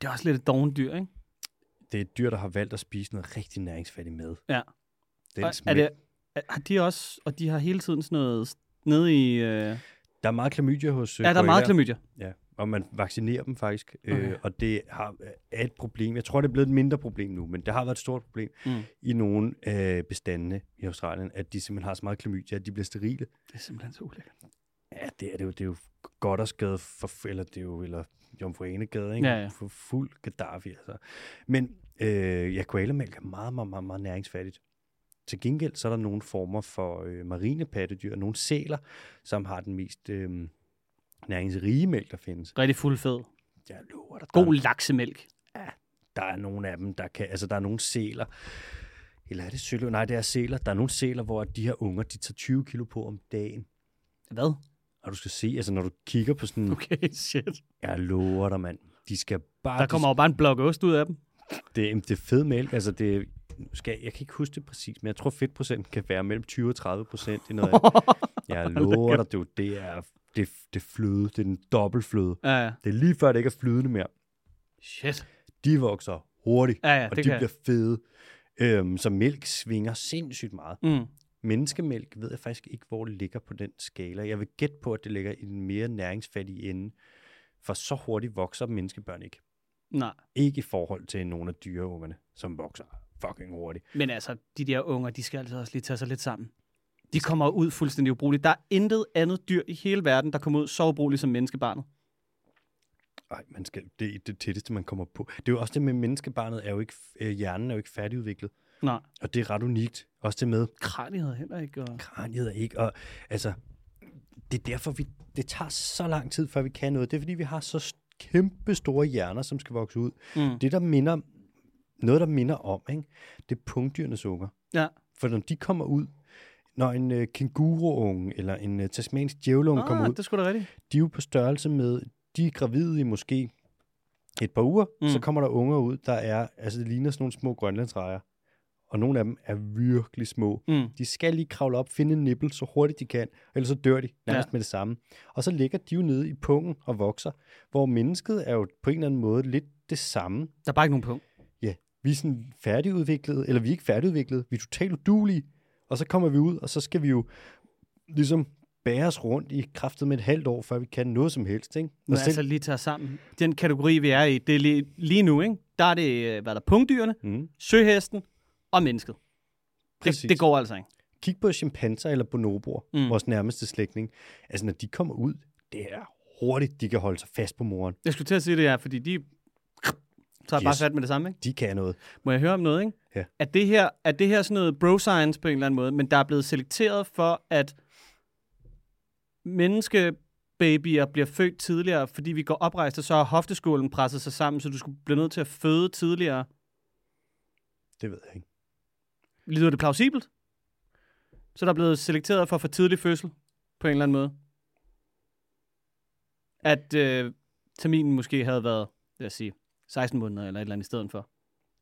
Det er også lidt et doven dyr, ikke? Det er et dyr, der har valgt at spise noget rigtig næringsfattigt mad. Ja. Den er det, har de også, og de har hele tiden sådan noget nede i... Øh, Der er meget klamydia hos øh, ja, der er meget klamydia. Ja, og man vaccinerer dem faktisk. Okay. Okay. Øh, og det har, er et problem. Jeg tror, det er blevet et mindre problem nu, men det har været et stort problem Mm. i nogle af bestandene i Australien, at de simpelthen har så meget klamydia, at de bliver sterile. Det er simpelthen så ulækkert. Ja, det er det jo. Det er jo godt og skade for, eller det er jo, eller Jomfru Anegade, ikke? Ja, ja. For fuld Gaddafi, altså. Men øh, ja, koalamælk er meget, meget, meget, meget næringsfattigt. Til gengæld så er der nogle former for øh, marine pattedyr, nogle sæler, som har den mest øh, næringsrige mælk, der findes. Rigtig fuld fed. Jeg lover dig, God der, laksemælk. der er nogle af dem, der kan, altså der er nogle sæler, eller er det søløv? Nej, det er sæler. Der er nogle sæler, hvor de her unger, de tager 20 kilo på om dagen. Hvad? Og du skal se, altså når du kigger på sådan, Okay, shit. jeg lover dig, mand. De skal bare... Der kommer jo bare en blok ost ud af dem. Det, det er fed mælk, altså det skal, jeg kan ikke huske det præcis, men jeg tror fedtprocenten kan være mellem 20 og 30 procent i noget af det. Jeg lover dig, du, det er, det, det fløde, det er den dobbeltfløde. Ja, ja. Det er lige før, det ikke er flydende mere. Shit. De vokser hurtigt, Ja, ja, og det de kan bliver fede. Øhm, så mælk svinger sindssygt meget. Mm. Menneskemælk ved jeg faktisk ikke, hvor det ligger på den skala. Jeg vil gætte på, at det ligger i den mere næringsfattige ende. For så hurtigt vokser menneskebørn ikke. Nej. Ikke i forhold til nogle af dyreungerne, som vokser fucking hurtigt. Men altså, de der unger, de skal altså også lige tage sig lidt sammen. De kommer ud fuldstændig ubrugeligt. Der er intet andet dyr i hele verden, der kommer ud så ubrugeligt som menneskebarnet. Ej, man skal, det er det tætteste, man kommer på. Det er jo også det med menneskebarnet, er jo ikke, øh, hjernen er jo ikke færdigudviklet. Nej. Og det er ret unikt. Også det med, Kraniet heller ikke. Og... kraniet er ikke, og altså, det er derfor, vi, det tager så lang tid, før vi kan noget. Det er fordi, vi har så kæmpe store hjerner, som skal vokse ud. Mm. Det, der minder, noget, der minder om, ikke? det er punktdyrenes unger. Ja. For når de kommer ud, når en øh, kænguruunge eller en øh, tasmansk djævleunge kommer Ah, ud, det skulle da rigtigt. de er jo på størrelse med, de er gravide i måske et par uger, Mm. så kommer der unger ud, der er, altså det ligner sådan nogle små grønlandsrejer. Og nogle af dem er virkelig små. Mm. De skal lige kravle op, finde en nippel så hurtigt de kan, ellers så dør de nærmest Ja. med det samme. Og så ligger de jo nede i pungen og vokser, hvor mennesket er jo på en eller anden måde lidt det samme. Der er bare ikke nogen punkt. Vi er sådan færdigudviklede, eller vi er ikke færdigudviklede, vi er totalt udulige. Og så kommer vi ud, og så skal vi jo ligesom bæres rundt i kraftet med et halvt år, før vi kan noget som helst. Ikke? Men selv, altså lige tage os sammen. Den kategori, vi er i, det er lige, lige nu, ikke? der er det, øh, hvad er der, punktdyrene, mm, søhesten og mennesket. Det, Præcis. det går altså ikke. kig på chimpanser eller bonoboer, mm. vores nærmeste slægtning. Altså, når de kommer ud, det er hurtigt, de kan holde sig fast på moren. Jeg skulle til at sige det, ja, fordi de tager yes. bare fat med det samme. Ikke? De kan noget. Må jeg høre om noget? Ikke? Ja. Er, det her, er det her sådan noget bro-science på en eller anden måde, men der er blevet selekteret for, at menneskebabyer bliver født tidligere, fordi vi går oprejst, og så har hofteskålen presset sig sammen, så du skulle blive nødt til at føde tidligere. Det ved jeg ikke. Lyder det plausibelt? Så der er blevet selekteret for for tidlig fødsel, på en eller anden måde? At øh, terminen måske havde været, lad os sige, 16 måneder eller et eller andet i stedet for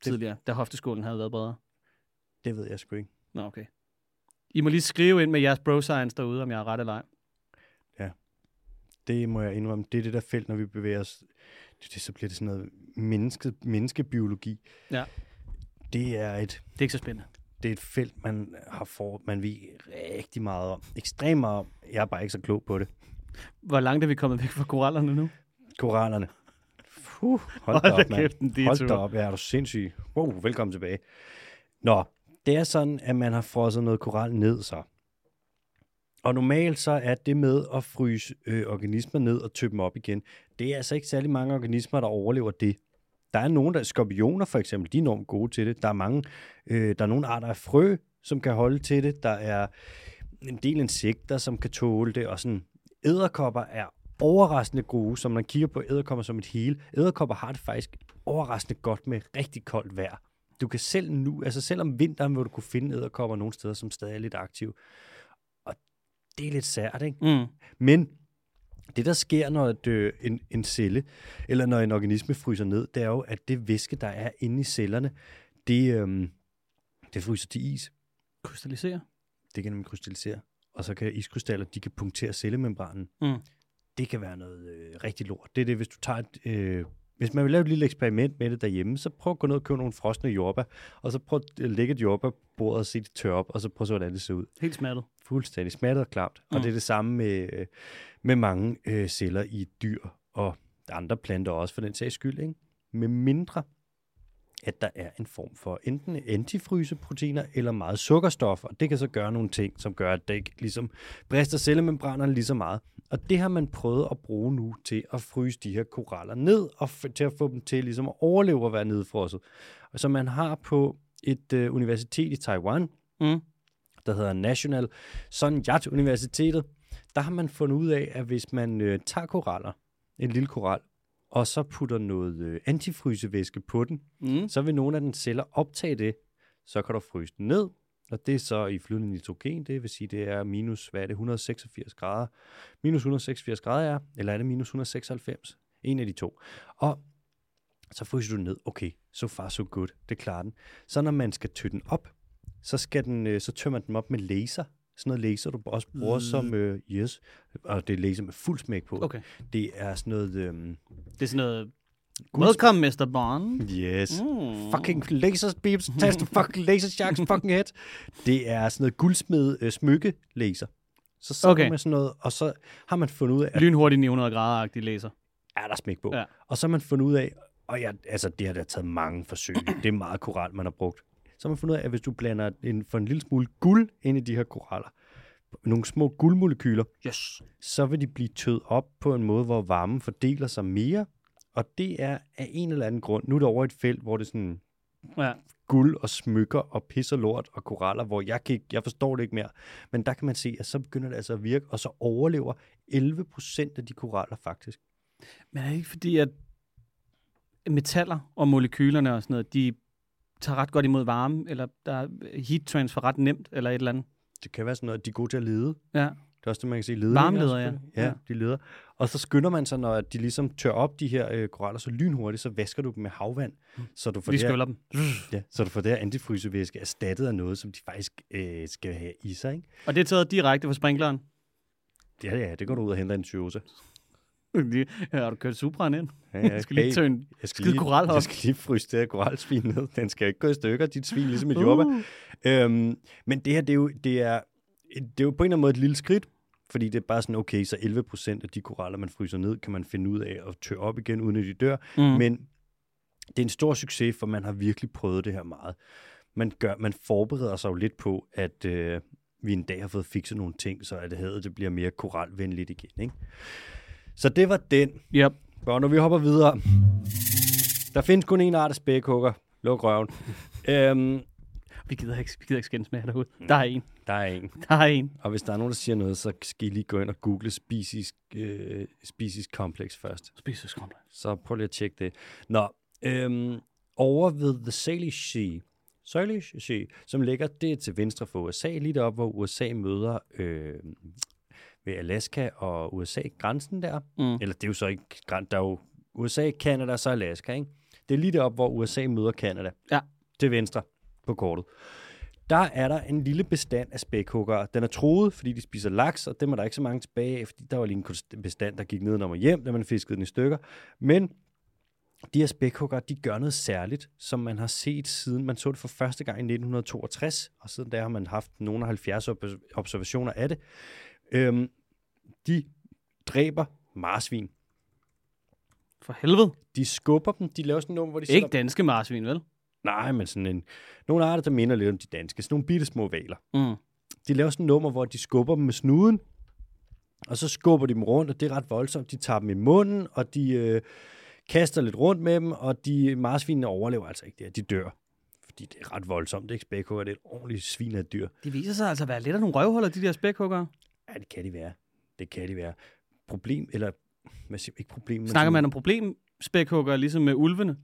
tidligere, da hofteskålen havde været bredere. Det ved jeg sgu ikke. Nå, okay. I må lige skrive ind med jeres bro-science derude, om jeg er ret eller ej. Det må jeg indrømme. Det er det der felt, når vi bevæger os. Det, det, så bliver det sådan noget menneske, menneskebiologi. Ja. Det er et Det er ikke så spændende. det er et felt, man har for, man ved rigtig meget om. Ekstremt meget om. Jeg er bare ikke så klog på det. Hvor langt er vi kommet væk fra korallerne nu? Korallerne. Fuh, hold da Hold da op, kæft, en Hold da op, ja, er du sindssyg. Wow, velkommen tilbage. Nå, det er sådan, at man har frosset noget koral ned så. Og normalt så er det med at fryse øh, organismer ned og tømme dem op igen, det er altså ikke særlig mange organismer, der overlever det. Der er nogle, der skorpioner for eksempel, de er enormt gode til det. Der er mange, øh, der er nogle arter af frø, som kan holde til det. Der er en del insekter, som kan tåle det, og sådan æderkopper er overraskende gode, som man kigger på æderkopper som et hele. Æderkopper har det faktisk overraskende godt med rigtig koldt vejr. Du kan selv nu, altså selv om vinteren, vil du kunne finde æderkopper nogle steder, som stadig er lidt aktive. Og det er lidt sært, ikke? Mm. Men det, der sker, når et, øh, en, en celle, eller når en organisme fryser ned, det er jo, at det væske, der er inde i cellerne, det, øhm, det fryser til is. Krystallisere. Det kan nemlig krystallisere. Og så kan iskrystaller, de kan punktere cellemembranen. Mm. Det kan være noget øh, rigtig lort. Det er det, hvis du tager et, øh, hvis man vil lave et lille eksperiment med det derhjemme, så prøv at gå ned og købe nogle frosne jordbær, og så prøv at lægge et jordbær på bordet og se det tørre op, og så prøv at se, hvordan det ser ud. Helt smattet. Fuldstændig smattet og klamt. Mm. Og det er det samme med, øh, med mange øh, celler i dyr og andre planter også, for den sags skyld. Ikke? Med mindre, at der er en form for enten antifryseproteiner eller meget sukkerstof, og det kan så gøre nogle ting, som gør, at det ikke ligesom brister cellemembranerne lige så meget. Og det har man prøvet at bruge nu til at fryse de her koraller ned, og f- til at få dem til ligesom at overleve og være nedfrosset. Og så man har på et øh, universitet i Taiwan, Mm. der hedder National Sun Yat Universitetet, der har man fundet ud af, at hvis man øh, tager koraller, en lille koral, og så putter noget øh, antifrysevæske på den, Mm. så vil nogle af den celler optage det, så kan du fryse den ned, og det er så i flydende nitrogen, det vil sige, det er minus, hvad er det, 186 grader, minus 186 grader er, eller er det minus 196? En af de to. Og så fryser du ned. Okay, so far so good. Det klarer den. Så når man skal tø den op, så, skal den, øh, så tømmer den op med laser. Sådan noget laser, du også bruger mm. som, øh, yes, og det er laser med fuld smæk på. Okay. Det er sådan noget, øh, Det er sådan noget... Welcome, Mr. Bond. yes, Mm. fucking laser beams, tast fucking laser sharks fucking head. Det er sådan noget guldsmed øh, smykke laser. Så sidder Okay. man sådan noget, og så har man fundet ud af, at Lynhurtigt 900 grader-agtig laser. er der smæk på. Ja. Og så har man fundet ud af, og ja, altså det har da taget mange forsøg. det er meget koralt, man har brugt. så har man fundet ud af, at hvis du blander en, for en lille smule guld ind i de her koraller, nogle små guldmolekyler, Yes. så vil de blive tøet op på en måde, hvor varmen fordeler sig mere, og det er af en eller anden grund. Nu er det over et felt, hvor det er sådan Ja. guld og smykker og pis og lort og koraller, hvor jeg, kan ikke, jeg forstår det ikke mere. Men der kan man se, at så begynder det altså at virke, og så overlever 11 procent af de koraller faktisk. Men er det ikke fordi, at metaller og molekylerne og sådan noget, de tager ret godt imod varme, eller der er heat transfer ret nemt, eller et eller andet? Det kan være sådan noget, at de er gode til at lede. Ja. Det er også det, man kan se. Ledninger, Varmeleder, ja. ja. Ja. Ja, de leder. Og så skynder man sig, når de ligesom tør op de her øh, koraller så lynhurtigt, så vasker du dem med havvand, så du får Vi skyller dem. ja, så du får det her antifrysevæske erstattet af noget, som de faktisk øh, skal have i sig. Ikke? Og det er taget direkte fra sprinkleren. Ja, ja, det går du ud og henter en tyose. Ja, har du kørt Supraen ind? Ja, Jeg skal lige tøne jeg skal lige, koral op. Jeg skal lige fryse det her koralsvin ned. Den skal ikke gå i stykker, dit svin, ligesom et jordbær. Uh. Øhm, men det her, det er, jo, det, er, det er jo på en eller anden måde et lille skridt, fordi det er bare sådan, okay, så 11 procent af de koraller, man fryser ned, kan man finde ud af at tørre op igen, uden at de dør. Mm. Men det er en stor succes, for man har virkelig prøvet det her meget. Man, gør, man forbereder sig jo lidt på, at øh, vi en dag har fået fikset nogle ting, så at havet det bliver mere koralvenligt igen. Ikke? Så det var den. Yep. Og når vi hopper videre. Der findes kun en art af spækhugger. Luk røven. øhm, Vi gider ikke, vi gider ikke skændes med jer derude. Der er en. Der er en. Der er en. Og hvis der er nogen, der siger noget, så skal I lige gå ind og google species, øh, species complex først. Spiseskrumle. Så prøv lige at tjekke det. Nå, øhm, over ved The Salish Sea, Salish Sea, som ligger det til venstre for USA, lige deroppe, hvor USA møder øh, ved Alaska og USA-grænsen der. Mm. Eller det er jo så ikke grænsen, der er jo USA, Kanada og så Alaska, ikke? Det er lige deroppe, hvor USA møder Kanada. Ja. Til venstre på kortet. Der er der en lille bestand af spækhuggere. Den er troet, fordi de spiser laks, og dem er der ikke så mange tilbage af, fordi der var lige en bestand, der gik ned og hjem, da man fiskede den i stykker. Men de her spækhuggere, de gør noget særligt, som man har set siden, man så det for første gang i 1962, og siden der har man haft nogle af 70 ob- observationer af det. Øhm, de dræber marsvin. For helvede. De skubber dem, de laver sådan noget, hvor de Ikke danske marsvin, vel? Nej, men sådan en, nogle arter, der minder lidt om de danske. Sådan nogle bitte små valer. Mm. De laver sådan et nummer, hvor de skubber dem med snuden, og så skubber de dem rundt, og det er ret voldsomt. De tager dem i munden, og de øh, kaster lidt rundt med dem, og de marsvinene overlever altså ikke det, de dør. Fordi det er ret voldsomt, det er ikke spækhugger, det er et ordentligt svin af dyr. De viser sig altså at være lidt af nogle røvhuller, de der spækhuggere. Ja, det kan de være. Det kan de være. Problem, eller hvad siger, ikke problem, Snakker man om problem spækhuggere, ligesom med ulvene?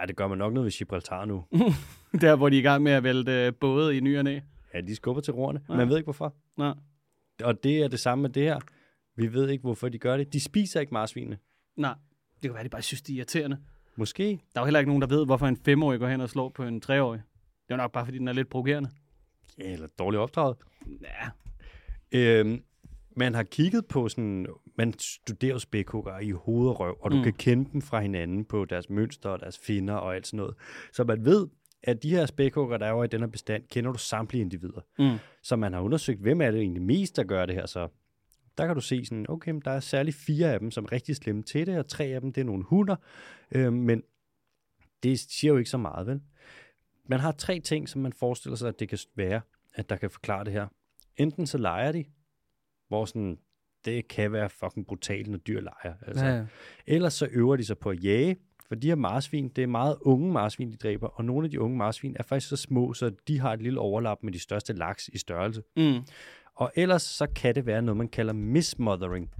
Ja, det gør man nok noget ved Gibraltar nu. Der, hvor de er i gang med at vælte øh, både i ny og næ. Ja, de skubber til roerne. Ja. Man ved ikke hvorfor. Nå. Og det er det samme med det her. Vi ved ikke, hvorfor de gør det. De spiser ikke marsvinene. Nej, det kan være, de bare synes, de er irriterende. Måske. Der er jo heller ikke nogen, der ved, hvorfor en femårig går hen og slår på en treårig. Det er nok bare, fordi den er lidt provokerende. Ja, eller dårligt opdraget. Ja. Øhm, man har kigget på sådan, man studerer spækhugger i hoved og røv, og du Mm. kan kende dem fra hinanden på deres mønster og deres finder og alt sådan noget. Så man ved, at de her spækhugger, der er jo i den her bestand, kender du samtlige individer. Mm. Så man har undersøgt, hvem er det egentlig mest, der gør det her så. Der kan du se sådan, okay, der er særligt fire af dem, som er rigtig slemme til det, og tre af dem, det er nogle hunder. Øhm, men det siger jo ikke så meget, vel? Man har tre ting, som man forestiller sig, at det kan være, at der kan forklare det her. Enten så leger de, hvor sådan, det kan være fucking brutalt, når dyr leger. Altså. Ja, ja. Ellers så øver de sig på at jage, for de her marsvin, det er meget unge marsvin, de dræber, og nogle af de unge marsvin er faktisk så små, så de har et lille overlap med de største laks i størrelse. Mm. Og ellers så kan det være noget, man kalder mismothering,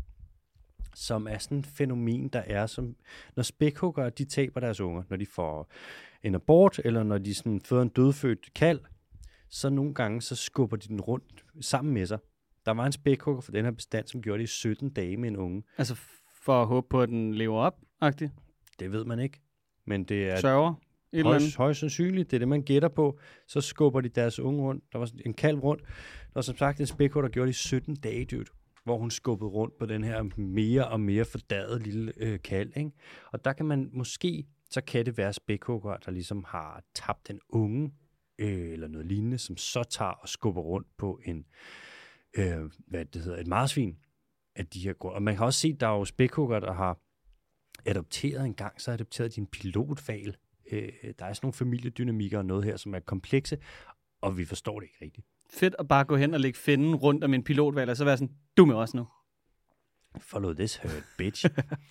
som er sådan et fænomen, der er, som når spækhuggere, de taber deres unger, når de får en abort, eller når de sådan føder en dødfødt kald, så nogle gange, så skubber de den rundt sammen med sig. Der var en spækhugger for den her bestand, som gjorde det i 17 dage med en unge. Altså for at håbe på, at den lever op, agtigt. Det ved man ikke. Men det er Sørger. Et højst, højst sandsynligt, det er det, man gætter på. Så skubber de deres unge rundt. Der var en kalv rundt. Der var som sagt en spækhugger, der gjorde det i 17 dage, dude, hvor hun skubbede rundt på den her mere og mere fordaget lille øh, kalv. Ikke? Og der kan man måske, så kan det være spækhugger, der ligesom har tabt den unge, øh, eller noget lignende, som så tager og skubber rundt på en, øh, hvad det hedder, et marsvin af de her grunde. Og man kan også se, der er jo spækhugger, der har adopteret en gang, så adopterede de en pilotval øh, der er sådan nogle familiedynamikker og noget her, som er komplekse, og vi forstår det ikke rigtigt. Fedt at bare gå hen og lægge finden rundt om en pilotvalg, og så være sådan, du med os nu. Follow this hurt, bitch.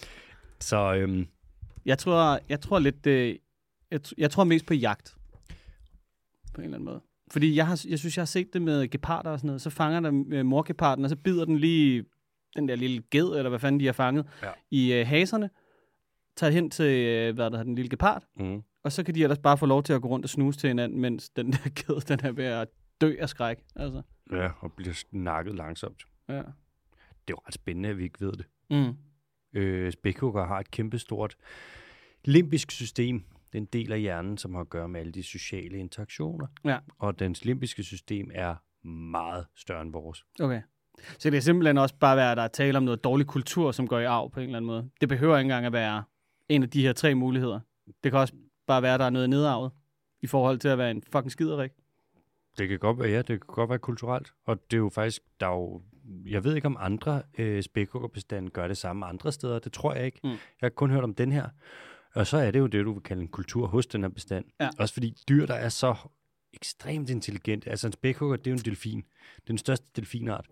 så øhm, Jeg tror, jeg tror lidt, øh, jeg, jeg tror mest på jagt. På en eller anden måde. Fordi jeg, har, jeg synes, jeg har set det med geparder og sådan noget. Så fanger der øh, morgeparden, og så bider den lige den der lille ged, eller hvad fanden de har fanget, Ja. i øh, haserne. Tager hen til, øh, hvad der hedder, den lille gepard. mm, Og så kan de ellers bare få lov til at gå rundt og snuse til hinanden, mens den der ged, den er ved at dø af skræk. Altså, ja, og bliver nakket langsomt. ja. Det er jo ret spændende, at vi ikke ved det. Mm. Øh, spækhugger har et kæmpestort limbisk system. Det er en del af hjernen, som har at gøre med alle de sociale interaktioner. Ja. Og dens limbiske system er meget større end vores. Okay. Så det kan simpelthen også bare være, at der er tale om noget dårlig kultur, som går i arv på en eller anden måde. Det behøver ikke engang at være en af de her tre muligheder. Det kan også bare være, at der er noget nedarvet i forhold til at være en fucking skiderik. Det kan godt være, ja, det kan godt være kulturelt. Og det er jo faktisk, der er jo, jeg ved ikke om andre øh, spækhuggerbestande gør det samme andre steder. Det tror jeg ikke. Mm. Jeg har kun hørt om den her. Og så er det jo det, du vil kalde en kultur hos den her bestand. Ja. Også fordi dyr, der er så ekstremt intelligente. Altså en spækhugger, det er jo en delfin. Det er den største delfinart.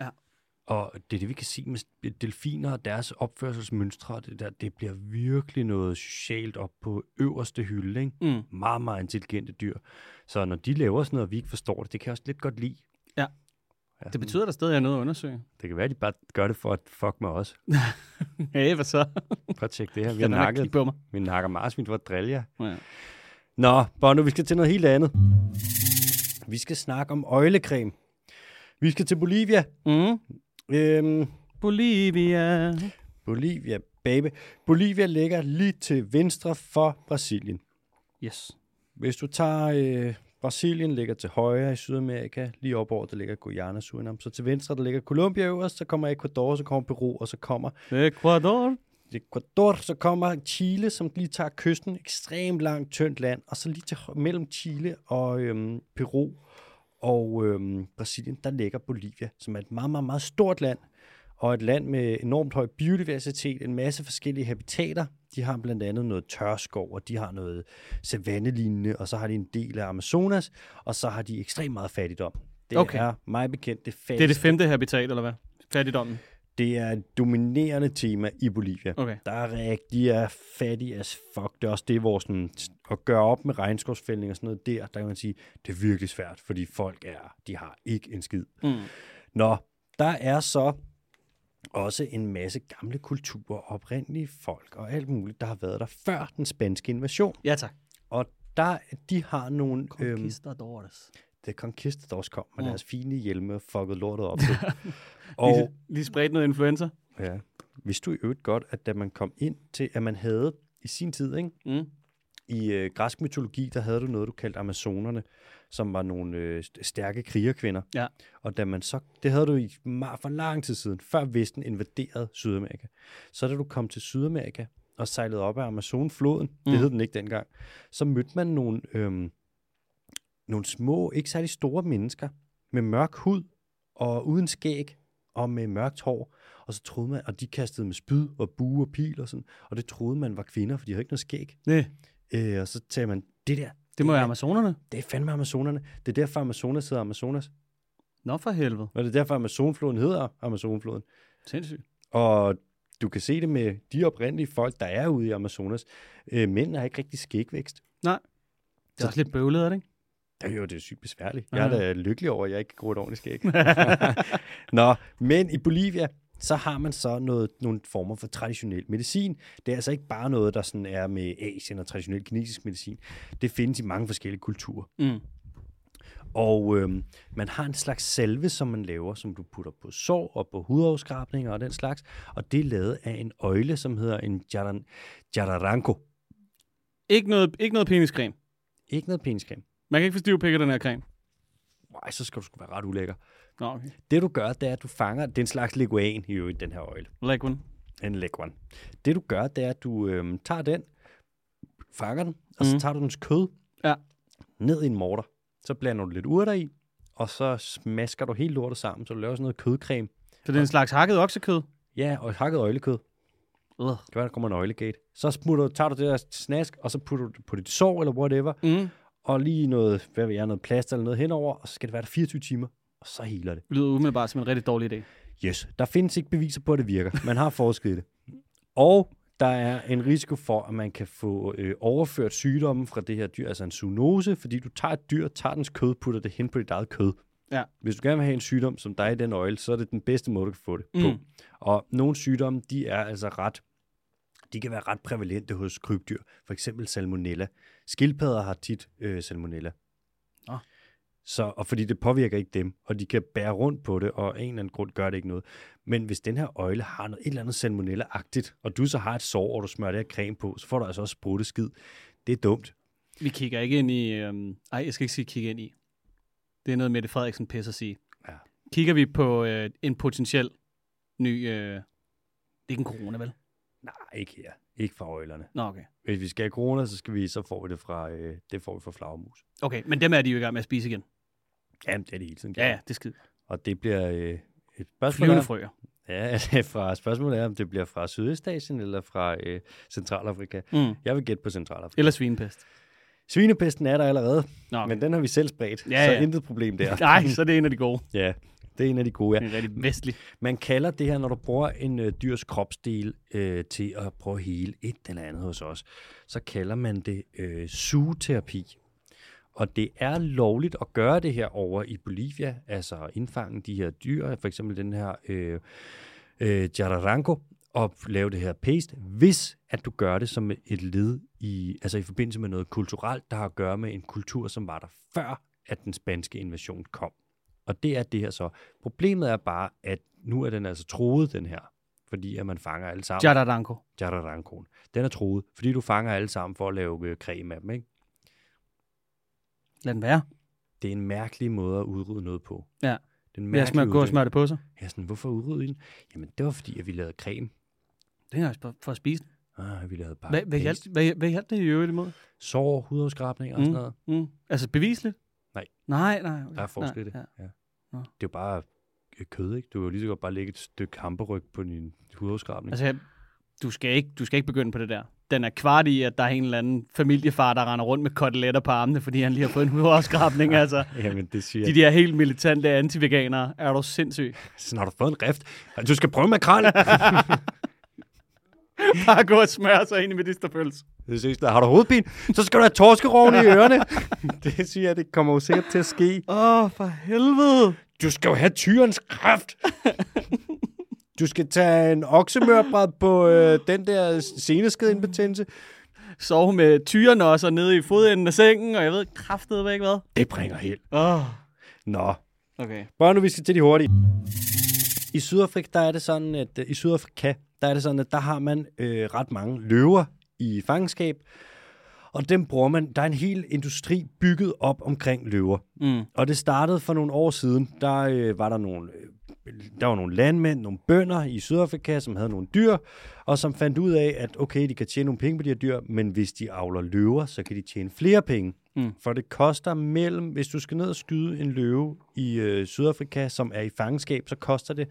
Ja. Og det er det, vi kan sige med delfiner og deres opførselsmønstre. Det, der, det bliver virkelig noget socialt op på øverste hylde. Ikke? Mm. meget, meget intelligente dyr. Så når de laver sådan noget, og vi ikke forstår det, det kan jeg også lidt godt lide. Ja. ja Det betyder, at der stadig er noget at undersøge. Det kan være, at de bare gør det for at fuck med os. Hey, hvad så? At tjekke det her. Vi har nakket. kig på mig. Vi nakker marsvin for at drille jer. Ja. Nå, Bono, vi skal til noget helt andet. Vi skal snakke om øjlecreme. Vi skal til Bolivia. Mm. Øhm, Bolivia. Bolivia, baby. Bolivia ligger lige til venstre for Brasilien. Yes. Hvis du tager øh, Brasilien ligger til højre i Sydamerika, lige op over, der ligger Guyana, Surinam. Så til venstre, der ligger Colombia øverst, så kommer Ecuador, så kommer Peru, og så kommer Ecuador. Ecuador, så kommer Chile, som lige tager kysten, ekstremt langt, tyndt land, og så lige til, mellem Chile og øhm, Peru og øhm, Brasilien, der ligger Bolivia, som er et meget, meget, meget stort land, og et land med enormt høj biodiversitet, en masse forskellige habitater. De har blandt andet noget tørskov, og de har noget savannelignende, og så har de en del af Amazonas, og så har de ekstremt meget fattigdom. Det Okay. er mig bekendt det Det er det fattigste. femte habitat, eller hvad? Fattigdommen. Det er et dominerende tema i Bolivia. Okay. Der er rigtig er fattig as fuck. Det er også det, hvor sådan, at gøre op med regnskovsfældning og sådan noget der, der kan man sige, det er virkelig svært, fordi folk er, de har ikke en skid. Mm. Nå, der er så også en masse gamle kulturer, oprindelige folk og alt muligt, der har været der før den spanske invasion. Ja, tak. Og der, de har nogle... Øhm, Conquistadores. The Conquistadors kom med Mm. deres fine hjelme og fuckede lortet op. Og... Lige, lige spredt noget influenza. ja, vidste du i øvrigt godt, at da man kom ind til, at man havde i sin tid, ikke? Mm. I øh, græsk mytologi, der havde du noget, du kaldte amazonerne, som var nogle øh, st- stærke krigerkvinder. Ja. Og da man så, det havde du i ma- for lang tid siden, før Vesten invaderede Sydamerika. Så da du kom til Sydamerika og sejlede op af Amazonfloden. Mm. det hed den ikke dengang, så mødte man nogle, øhm, nogle små, ikke særlig store mennesker med mørk hud og uden skæg og med mørkt hår. Og så troede man, og de kastede med spyd og bue og pil og sådan, og det troede man var kvinder, for de havde ikke noget skæg. Nej, Øh, og så sagde man, det der, det må er- være amazonerne. det er fandme Amazonerne. Det er derfor, Amazonas hedder Amazonas. Nå for helvede. Og det er derfor, Amazonfloden hedder Amazonfloden. Sindssygt. Og du kan se det med de oprindelige folk, der er ude i Amazonas. Øh, mænd har ikke rigtig skægvækst. Det er Så- også lidt bøvlet, er det ikke? Det er jo det er sygt besværligt. Jeg er da lykkelig over, at jeg ikke går et ordentligt skæg. Nå, men i Bolivia, så har man så noget, nogle former for traditionel medicin. Det er altså ikke bare noget, der sådan er med Asien og traditionel kinesisk medicin. Det findes i mange forskellige kulturer. Mm. Og øhm, man har en slags salve, som man laver, som du putter på sår og på hudafskrabninger og den slags. Og det er lavet af en øjle, som hedder en jararanko. Ikke noget, ikke noget peniscreme. Ikke noget peniscreme. Man kan ikke få stiv pik af den her creme. Nej, så skal du sgu være ret ulækker. Nå, okay. Det du gør, det er, at du fanger, det er en slags leguan i øvrigt, den her øjle. One. En leguan. Det du gør, det er, at du øhm, tager den, fanger den, og så Mhm. tager du dens kød Ja. ned i en morter. Så blander du lidt urter i, og så smasker du helt lortet sammen, så du laver sådan noget kødcreme. Så det er en slags hakket oksekød. Ja, og hakket øjlekød. Uh. Det kan være, der kommer en øjlegate. Så smutter, tager du det der snask, og så putter du det på dit sår, eller whatever, Mm. Og lige noget, hvad ved jeg, noget plaster eller noget henover, og så skal det være der 24 timer, og så heler det. Lyder umiddelbart som en rigtig dårlig idé. Yes, der findes ikke beviser på, at det virker. Man har forsket i det. Og der er en risiko for, at man kan få øh, overført sygdommen fra det her dyr, altså en zoonose, fordi du tager et dyr, tager dens kød, putter det hen på dit eget kød. Ja. Hvis du gerne vil have en sygdom som dig i den øjle, så er det den bedste måde, du kan få det Mm. på. Og nogle sygdomme, de er altså ret, de kan være ret prævalente hos krybdyr. For eksempel salmonella. Skildpadder har tit øh, salmonella. Nå. Så, og fordi det påvirker ikke dem, og de kan bære rundt på det, og af en eller anden grund gør det ikke noget. Men hvis den her øjle har noget, et eller andet salmonella-agtigt, og du så har et sår, og du smører det her creme på, så får du altså også sprutteskid. Det er dumt. Vi kigger ikke ind i... Øhm, ej, jeg skal ikke sige kigge ind i. Det er noget, Mette Frederiksen pisse at sige. Ja. Kigger vi på øh, en potentiel ny... Øh, det er ikke en corona, vel? Nej, ikke her. Ikke fra øjlerne. Nå, okay. Hvis vi skal have corona, så, skal vi, så får vi det fra, øh, det får vi fra flagermus. Okay, men dem er de jo i gang med at spise igen. Jamen, det er det hele tiden. Ja, ja, det er skidt. Og det bliver øh, et spørgsmål. Flyvende er- frøer. Ja, er fra spørgsmålet er, om det bliver fra Sydøstasien eller fra øh, Centralafrika. Mm. Jeg vil gætte på Centralafrika. Eller svinepest. Svinepesten er der allerede, Nå, okay. men den har vi selv spredt, Ja, så ja. intet problem der. Nej, så er det en af de gode. Ja, det er en af de gode, Det ja. er rigtig vestlig. Man kalder det her, når du bruger en øh, dyrs kropsdel øh, til at prøve at hele et eller andet hos os, så kalder man det øh, sugeterapi. Og det er lovligt at gøre det her over i Bolivia, altså indfange de her dyr, for eksempel den her øh, øh, jararanco, og lave det her paste, hvis at du gør det som et led i, altså i forbindelse med noget kulturelt, der har at gøre med en kultur, som var der før, at den spanske invasion kom. Og det er det her så. Problemet er bare, at nu er den altså troet, den her, fordi at man fanger alle sammen. Jadaranko. Jararancoen. Den er troet, fordi du fanger alle sammen for at lave øh, creme af dem, ikke? Lad den være. Det er en mærkelig måde at udrydde noget på. Ja. Det er en Vil jeg smør, gå og smøre det på sig? Ja, sådan, hvorfor udrydde den? Jamen, det var fordi, at vi lavede creme. Det er for, for at spise den. Ah, vi lavede bare Hvad, hvad, hjalp, hvad, hvad hjalp det i øvrigt imod? Sår, hudafskrabning og sådan noget. Mm. Altså bevisligt? Nej. Nej, nej. Okay. Der er forskel i det. Ja. ja. Det er jo bare øh, kød, ikke? Du kan jo lige så godt bare lægge et stykke hamperryg på din hudafskrabning. Altså, du skal, ikke, du skal ikke begynde på det der. Den er kvart i, at der er en eller anden familiefar, der render rundt med koteletter på armene, fordi han lige har fået en hudafskrabning. altså, Jamen, det siger de der helt militante antiveganere, er du sindssyg. Sådan har du fået en rift. Du skal prøve makrel. Bare gå og smøre sig ind i medisterpølse. det synes jeg, har du hovedpine, så skal du have torskeroven i ørerne. det siger jeg, det kommer jo sikkert til at ske. Åh, oh, for helvede. Du skal jo have tyrens kraft. Du skal tage en oksemørbræd på øh, den der seneskedindbetændelse. Sove med tyrene også nede i fodenden af sengen, og jeg ved kraftedeme ikke hvad. Det bringer held. Åh, oh. Nå, okay. bare nu vi skal til de hurtige. I Sydafrika, der er det sådan, at øh, i Sydafrika, der er det sådan, at der har man øh, ret mange løver i fangenskab. Og dem bruger man, der er en hel industri bygget op omkring løver. Mm. Og det startede for nogle år siden. Der øh, var der nogle, øh, der var nogle landmænd, nogle bønder i Sydafrika, som havde nogle dyr, og som fandt ud af, at okay, de kan tjene nogle penge på de her dyr, men hvis de avler løver, så kan de tjene flere penge. Mm. For det koster mellem, hvis du skal ned og skyde en løve i øh, Sydafrika, som er i fangenskab, så koster det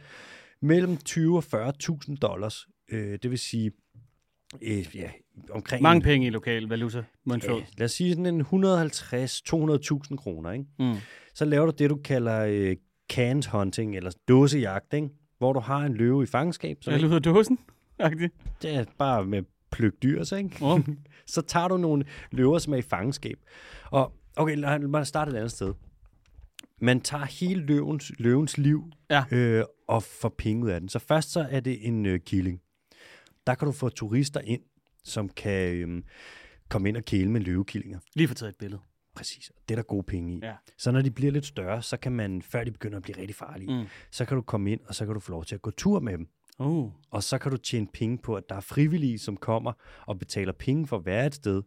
mellem 20 og 40.000 dollars. Øh, det vil sige, øh, ja, omkring... Mange penge i lokal valuta. Mundfød. Øh, lad os sige sådan en 150-200.000 kroner, ikke? Mm. så laver du det, du kalder øh, canned hunting, eller dåsejagt, ikke? hvor du har en løve i fangenskab, som Hvad lyder dåsen? Det er bare med pløk dyr, så, ikke? Oh. så tager du nogle løver, som er i fangenskab. Og okay, lad lad mig starte et andet sted. Man tager hele løvens, løvens liv Ja. øh, og får penge ud af den. Så først så er det en øh, killing. Der kan du få turister ind, som kan øh, komme ind og kæle med løvekillinger. Lige få taget et billede. Præcis. Det er der gode penge i. Ja. Så når de bliver lidt større, så kan man, før de begynder at blive rigtig farlige, Mm. så kan du komme ind, og så kan du få lov til at gå tur med dem. Oh. Og så kan du tjene penge på, at der er frivillige, som kommer og betaler penge for at være et sted.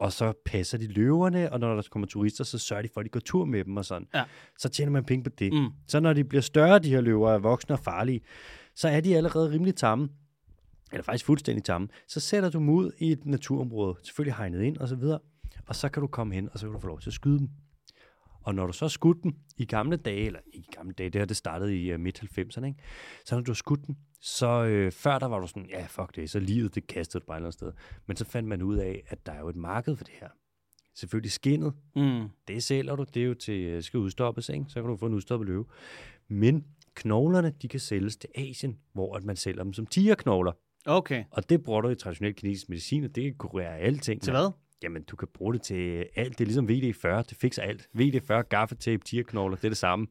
Og så passer de løverne, og når der kommer turister, så sørger de for, at de går tur med dem og sådan. Ja. Så tjener man penge på det. Mm. Så når de bliver større, de her løver, er voksne og farlige, så er de allerede rimelig tamme. Eller faktisk fuldstændig tamme. Så sætter du dem ud i et naturområde, selvfølgelig hegnet ind og så videre. Og så kan du komme hen, og så kan du få lov til at skyde dem. Og når du så skudt den i gamle dage, eller i gamle dage, det her det startede i uh, midt-90'erne, ikke? så når du skudt den, så øh, før der var du sådan, ja fuck det, så livet det kastede du bare et eller andet sted. Men så fandt man ud af, at der er jo et marked for det her. Selvfølgelig skinnet, Mm. det sælger du, det er jo til, øh, skal udstoppes, ikke? så kan du få en udstoppet løve. Men knoglerne, de kan sælges til Asien, hvor at man sælger dem som tigerknogler. Okay. Og det bruger du i traditionel kinesisk medicin, og det kan kurere alting. Til hvad? Jamen, du kan bruge det til alt. Det er ligesom VD40, det fikser alt. VD40, gaffetape, tigerknogler, det er det samme.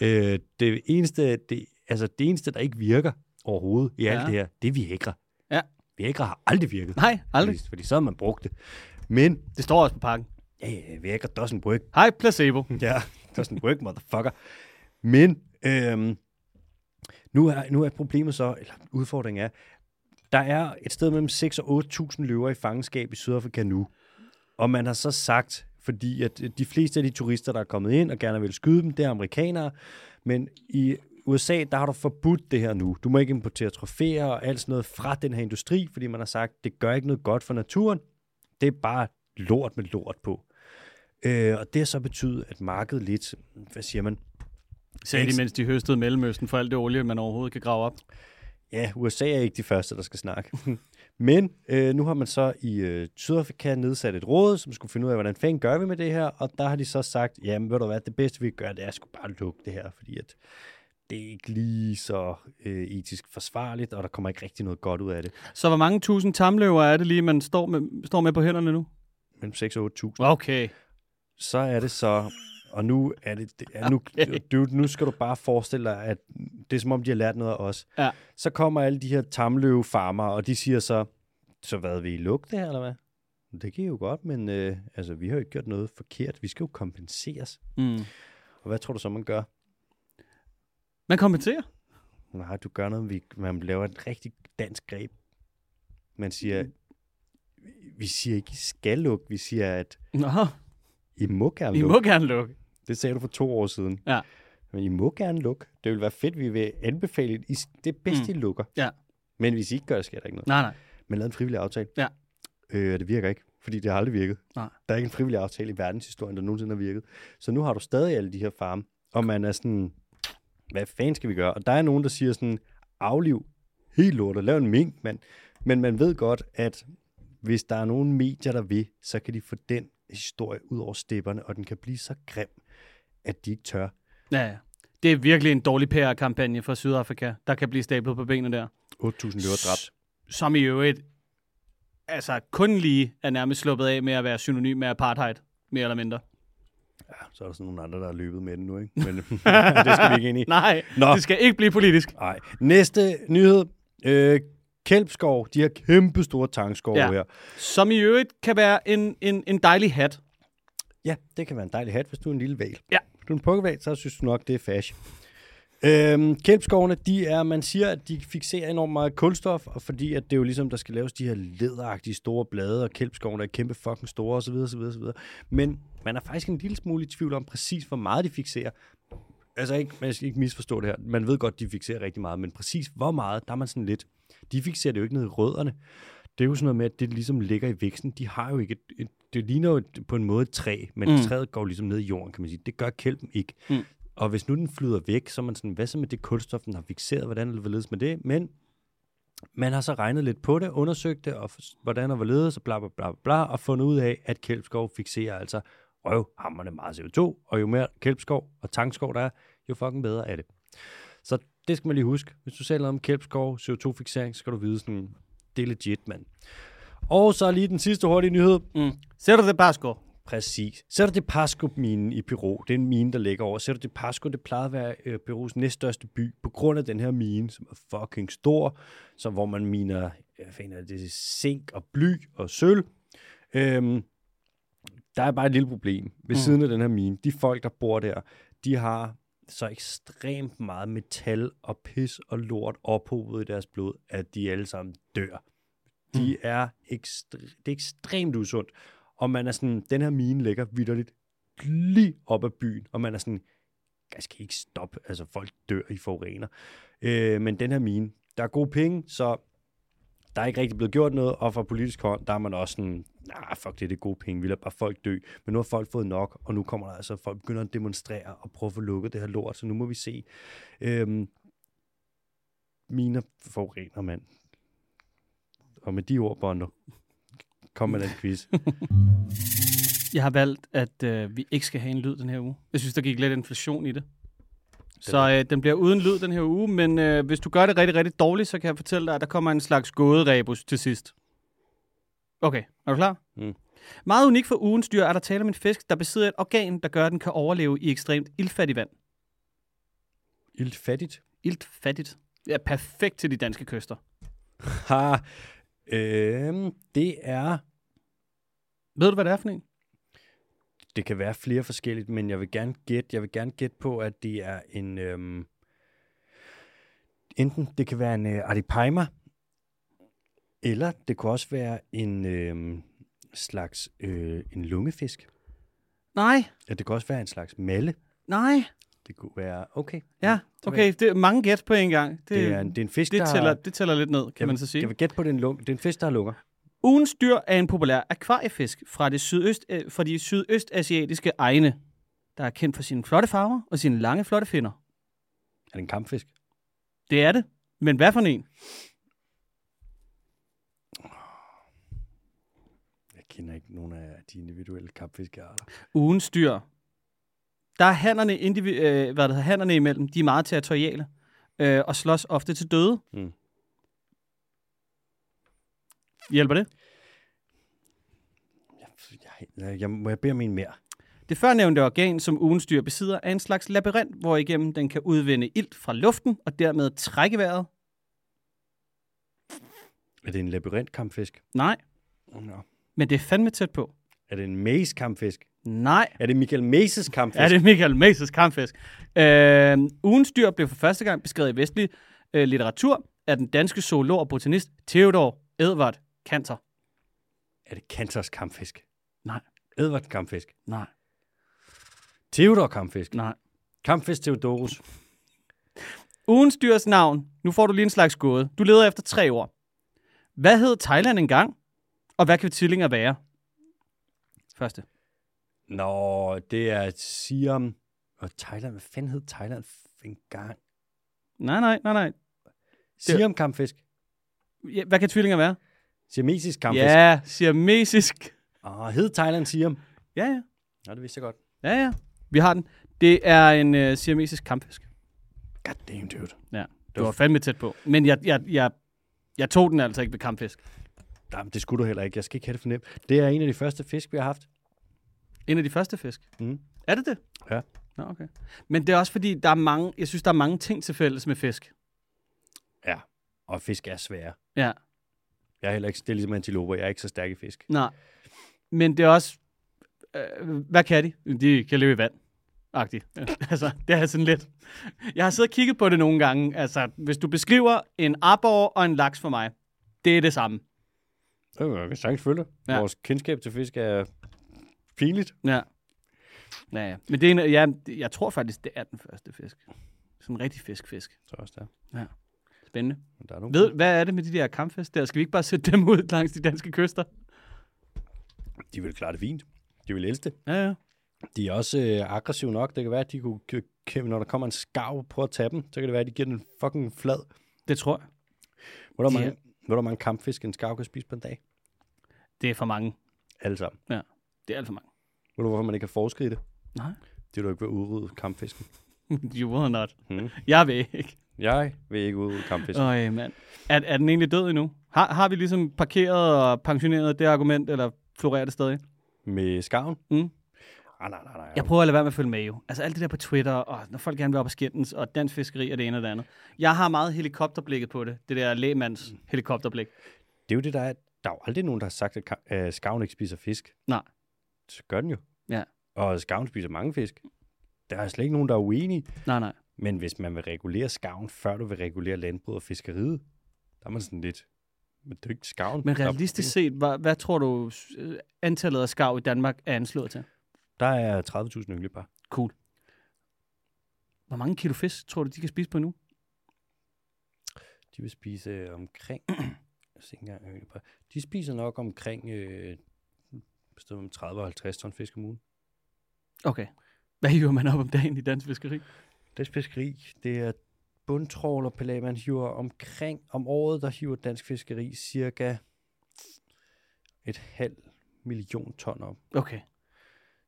Øh, det, eneste, det, altså, det eneste, der ikke virker overhovedet i alt Ja. det her, det er Viagra. Ja. Viagra har aldrig virket. Nej, aldrig. Fordi, fordi så har man brugt det. Men, Det står også på pakken. ja, ja, Viagra doesn't work. Hej, placebo. Ja, doesn't work, motherfucker. Men øhm, nu, er, nu er problemet så, eller udfordringen er, der er et sted mellem 6 og 8.000 løver i fangenskab i Sydafrika nu. Og man har så sagt, fordi at de fleste af de turister, der er kommet ind og gerne vil skyde dem, det er amerikanere. Men i USA, der har du forbudt det her nu. Du må ikke importere trofæer og alt sådan noget fra den her industri, fordi man har sagt, det gør ikke noget godt for naturen. Det er bare lort med lort på. Øh, og det har så betydet, at markedet lidt, hvad siger man, Sagde de, mens de høstede Mellemøsten for alt det olie, man overhovedet kan grave op. Ja, USA er ikke de første, der skal snakke. Men øh, nu har man så i øh, Sydafrika nedsat et råd, som skulle finde ud af, hvordan fanden gør vi med det her, og der har de så sagt, jamen ved du hvad, det bedste vi kan gøre, det er sgu bare lukke det her, fordi at det er ikke lige så øh, etisk forsvarligt, og der kommer ikke rigtig noget godt ud af det. Så hvor mange tusind tamløver er det lige, man står med, står med på hænderne nu? Mellem 6 og 8.000. Okay. Så er det så, og nu er det, det er nu, Okay. du, nu skal du bare forestille dig, at det er som om, de har lært noget af os. Ja. Så kommer alle de her tamløvefarmer, og de siger så, så hvad, vil I lukke det her, eller hvad? Det kan I jo godt, men øh, altså, vi har jo ikke gjort noget forkert. Vi skal jo kompenseres. Mm. Og hvad tror du så, man gør? Man kompenserer. Nej, du gør noget, vi, man laver et rigtig dansk greb. Man siger, vi siger ikke, I skal lukke. Vi siger, at Nå, I må gerne I lukke. må gerne lukke. Det sagde du for to år siden. Ja. Men I må gerne lukke. Det vil være fedt, vi vil anbefale, I, det er bedst, Mm. I lukker. Ja. Men hvis I ikke gør det, sker der ikke noget. Nej, nej. Men lavede en frivillig aftale. Ja. Øh, det virker ikke, fordi det har aldrig virket. Nej. Der er ikke en frivillig aftale i verdenshistorien, der nogensinde har virket. Så nu har du stadig alle de her farme, og man er sådan, hvad fanden skal vi gøre? Og der er nogen, der siger sådan, afliv helt lortet, lav en mink, mand. Men man ved godt, at hvis der er nogen medier, der vil, så kan de få den historie ud over stepperne, og den kan blive så grim, at de ikke tør. Ja, ja. Det er virkelig en dårlig PR-kampagne for Sydafrika, der kan blive stablet på benene der. 8.000 løver dræbt. Som i øvrigt, altså kun lige er nærmest sluppet af med at være synonym med apartheid, mere eller mindre. Ja, så er der sådan nogle andre, der har løbet med den nu, ikke? Men det skal vi ikke ind i. Nej, Nå. det skal ikke blive politisk. Nej. Næste nyhed. Øh, Kælpskov, de her kæmpe store tangskove ja. her. Som i øvrigt kan være en, en, en dejlig hat. Ja, det kan være en dejlig hat, hvis du er en lille val. Ja. Du er en pukkevæg, så synes du nok, det er fashion. Øhm, kælpskovene, de er, man siger, at de fixerer enormt meget kulstof, og fordi at det er jo ligesom, der skal laves de her læderagtige store blade, og kælpskovene er kæmpe fucking store, osv., osv., osv. Men man er faktisk en lille smule i tvivl om præcis, hvor meget de fixerer. Altså, ikke, man skal ikke misforstå det her. Man ved godt, de fixerer rigtig meget, men præcis hvor meget, der er man sådan lidt. De fixerer det jo ikke ned i rødderne. Det er jo sådan noget med, at det ligesom ligger i væksten. De har jo ikke et, et det ligner jo et, på en måde et træ, men Mm. træet går ligesom ned i jorden, kan man sige. Det gør kælpen ikke. Mm. Og hvis nu den flyder væk, så er man sådan, hvad så med det kulstof, den har fixeret, hvordan eller hvorledes med det? Men man har så regnet lidt på det, undersøgt det, og hvordan og hvorledes, og bla bla bla bla, og fundet ud af, at kælpskov fixerer altså røvhammerne meget CO2, og jo mere kælpskov og tangskov der er, jo fucking bedre er det. Så det skal man lige huske. Hvis du selv om kælpskov, CO2-fixering, så skal du vide sådan, det er legit, mand. Og så lige den sidste hurtige nyhed. Mm. Ser du det, Pasco? Præcis. Cerro de Pasco-minen i Peru, det er en mine, der ligger over. Cerro de Pasco, det plejede at være øh, Perus næststørste by, på grund af den her mine, som er fucking stor, så hvor man miner, jeg finder det er zink og bly og sølv. Øhm, der er bare et lille problem. Ved mm. siden af den her mine, de folk, der bor der, de har så ekstremt meget metal og pis og lort ophobet i deres blod, at de alle sammen dør. De Mm. er ekstre- det er ekstremt usundt. Og man er sådan, den her mine ligger vidderligt lige op ad byen, og man er sådan, jeg skal ikke stoppe, altså folk dør i forurener. Øh, men den her mine, der er gode penge, så der er ikke rigtig blevet gjort noget, og fra politisk hånd, der er man også sådan, nah, fuck det, det er gode penge, vi lader bare folk dø. Men nu har folk fået nok, og nu kommer der altså, folk begynder at demonstrere og prøve at få lukket det her lort, så nu må vi se. Øhm, mine forurener, mand. Og med de ord, Bondo, kom med den quiz. Jeg har valgt, at øh, vi ikke skal have en lyd den her uge. Jeg synes, der gik lidt inflation i det. Så øh, den bliver uden lyd den her uge, men øh, hvis du gør det rigtig, rigtig dårligt, så kan jeg fortælle dig, at der kommer en slags gåderebus til sidst. Okay, er du klar? Mm. Meget unikt for ugens dyr er der tale om en fisk, der besidder et organ, der gør, at den kan overleve i ekstremt iltfattigt vand. Iltfattigt. Iltfattigt. Ja, perfekt til de danske kyster. Ha, øhm, det er, Ved du, hvad det er for en? Det kan være flere forskelligt, men jeg vil gerne gætte, jeg vil gerne gætte på, at det er en, øhm, enten det kan være en øh, Aripaima, eller det kunne også være en øhm, slags øh, en lungefisk. Nej, Ja, det kunne også være en slags malle. nej. Det kunne være, okay. Ja, okay, det er mange gæt på en gang. Det, Det er, en, det er en fisk, det, der tæller, det tæller lidt ned, kan jeg, man så sige. Jeg vil gætte på, det er en, lung, det er en fisk, der har lunger. Ugens dyr er en populær akvariefisk fra, det sydøst, øh, fra de sydøstasiatiske egne, der er kendt for sine flotte farver og sine lange, flotte finner. Er det en kampfisk? Det er det. Men hvad for en? Jeg kender ikke nogen af de individuelle kampfiskearter. Ugens dyr. Der er hannerne, indivi- øh, hvad det hedder, hannerne imellem. De er meget territoriale øh, og slås ofte til døde. Mm. Hjælper det? Jeg, jeg, jeg, må jeg bede om en mere? Det førnævnte organ, som ugens dyr besidder, er en slags labyrint, hvor igennem den kan udvinde ilt fra luften og dermed trække vejret. Er det en labyrintkampfisk? Nej, Nå. men det er fandme tæt på. Er det en maze-kampfisk? Nej, Er det Michael Maces kampfisk? Ja, det er Michael Maces kampfisk. Øh, ugens dyr blev for første gang beskrevet i vestlig øh, litteratur af den danske zoolog og botanist Theodor Edvard Cantor. er det Kantors kampfisk? Nej. Edvard kampfisk? Nej, Theodor kampfisk? nej. Kampfisk Theodorus? Ugens dyrs navn. Nu får du lige en slags gåde. Du leder efter tre ord. Hvad hed Thailand engang? Og hvad kan tvillinger være? Første. Nå, det er Siam. Og Thailand, hvad fanden hed Thailand engang? Nej, nej, nej, nej. Siam kampfisk? Ja, hvad kan tvillinger være? Siamesisk kampfisk? Ja, siamesisk. Åh, hed Thailand Siam? Ja, ja. Nå, det vidste jeg godt. Ja, ja. Vi har den. Det er en øh, siamesisk kampfisk. God damn, dude. Ja, du var fandme tæt på. Men jeg, jeg, jeg, jeg tog den altså ikke ved kampfisk. Jamen, det skulle du heller ikke. Jeg skal ikke have det for nemt. Det er en af de første fisk, vi har haft. En af de første fisk. Mm. Er det det? Ja. Nå, okay. Men det er også fordi, der er mange, jeg synes, der er mange ting til fælles med fisk. Ja, og fisk er svære. Ja. Jeg er heller ikke, det er ligesom antiloper, jeg er ikke så stærk i fisk. Nej. Men det er også, øh, hvad kan de? De kan leve i vand. Agtigt. altså, det er sådan lidt. Jeg har siddet og kigget på det nogle gange. Altså, hvis du beskriver en arbor og en laks for mig, det er det samme. Det kan jeg sagtens følge. Ja. Ja. Vores kendskab til fisk er pinligt. Ja. Ja, ja. Men det er en, ja, jeg tror faktisk, det er den første fisk. Sådan en rigtig fisk-fisk. Så også der. Spændende. Der er. Ved, hvad er det med de der kampfisk der? Skal vi ikke bare sætte dem ud langs de danske kyster? De vil klare det fint. De vil elske det. Ja, ja. De er også øh, aggressive nok. Det kan være, at de kunne, når der kommer en skarv på at tage dem, så kan det være, at de giver den en fucking flad. Det tror jeg. Hvor der, De mange, hvor der mange kampfisk, en skarv kan spise på en dag? Det er for mange. Alle sammen. Det er alt for mange. Ved du, hvorfor man ikke kan forske i det? Nej. Det er du ikke ved at udrydde kampfisken. you will not. Hmm. Jeg ved ikke. Jeg vil ikke udrydde kampfisken. Øj, mand. Er, er den egentlig død endnu? Har, har vi ligesom parkeret og pensioneret det argument, eller florerer det stadig? Med skarven? Mm. Ah, nej, nej, nej. Jeg prøver at lade være med at følge med jo. Altså alt det der på Twitter, og når folk gerne vil op og skændes, og dansk fiskeri og det ene og det andet. Jeg har meget helikopterblikket på det. Det der lægemands helikopterblik. Det er jo det, der er. Der er jo aldrig nogen, der har sagt, at øh, skarven ikke spiser fisk. Nej. Så gør den jo. Ja. Og skarven spiser mange fisk. Der er slet ikke nogen, der er uenige. Nej, nej. Men hvis man vil regulere skarven, før du vil regulere landbrug og fiskeriet, der er man sådan lidt... Men det er ikke skarven. Men realistisk set, hvad, hvad tror du øh, antallet af skarv i Danmark er anslået til? Der er 30.000 ynglepar. Cool. Hvor mange kilo fisk tror du, de kan spise på nu? De vil spise øh, omkring se engang, øh, bare- de spiser nok omkring øh, sted om 30 og 50 ton fisk om ugen. Okay. Hvad hiver man op om dagen i dansk fiskeri? Dansk fiskeri, det er bundtrål og pelag, man hiver omkring, om året, der hiver dansk fiskeri cirka et halv million ton op. Okay.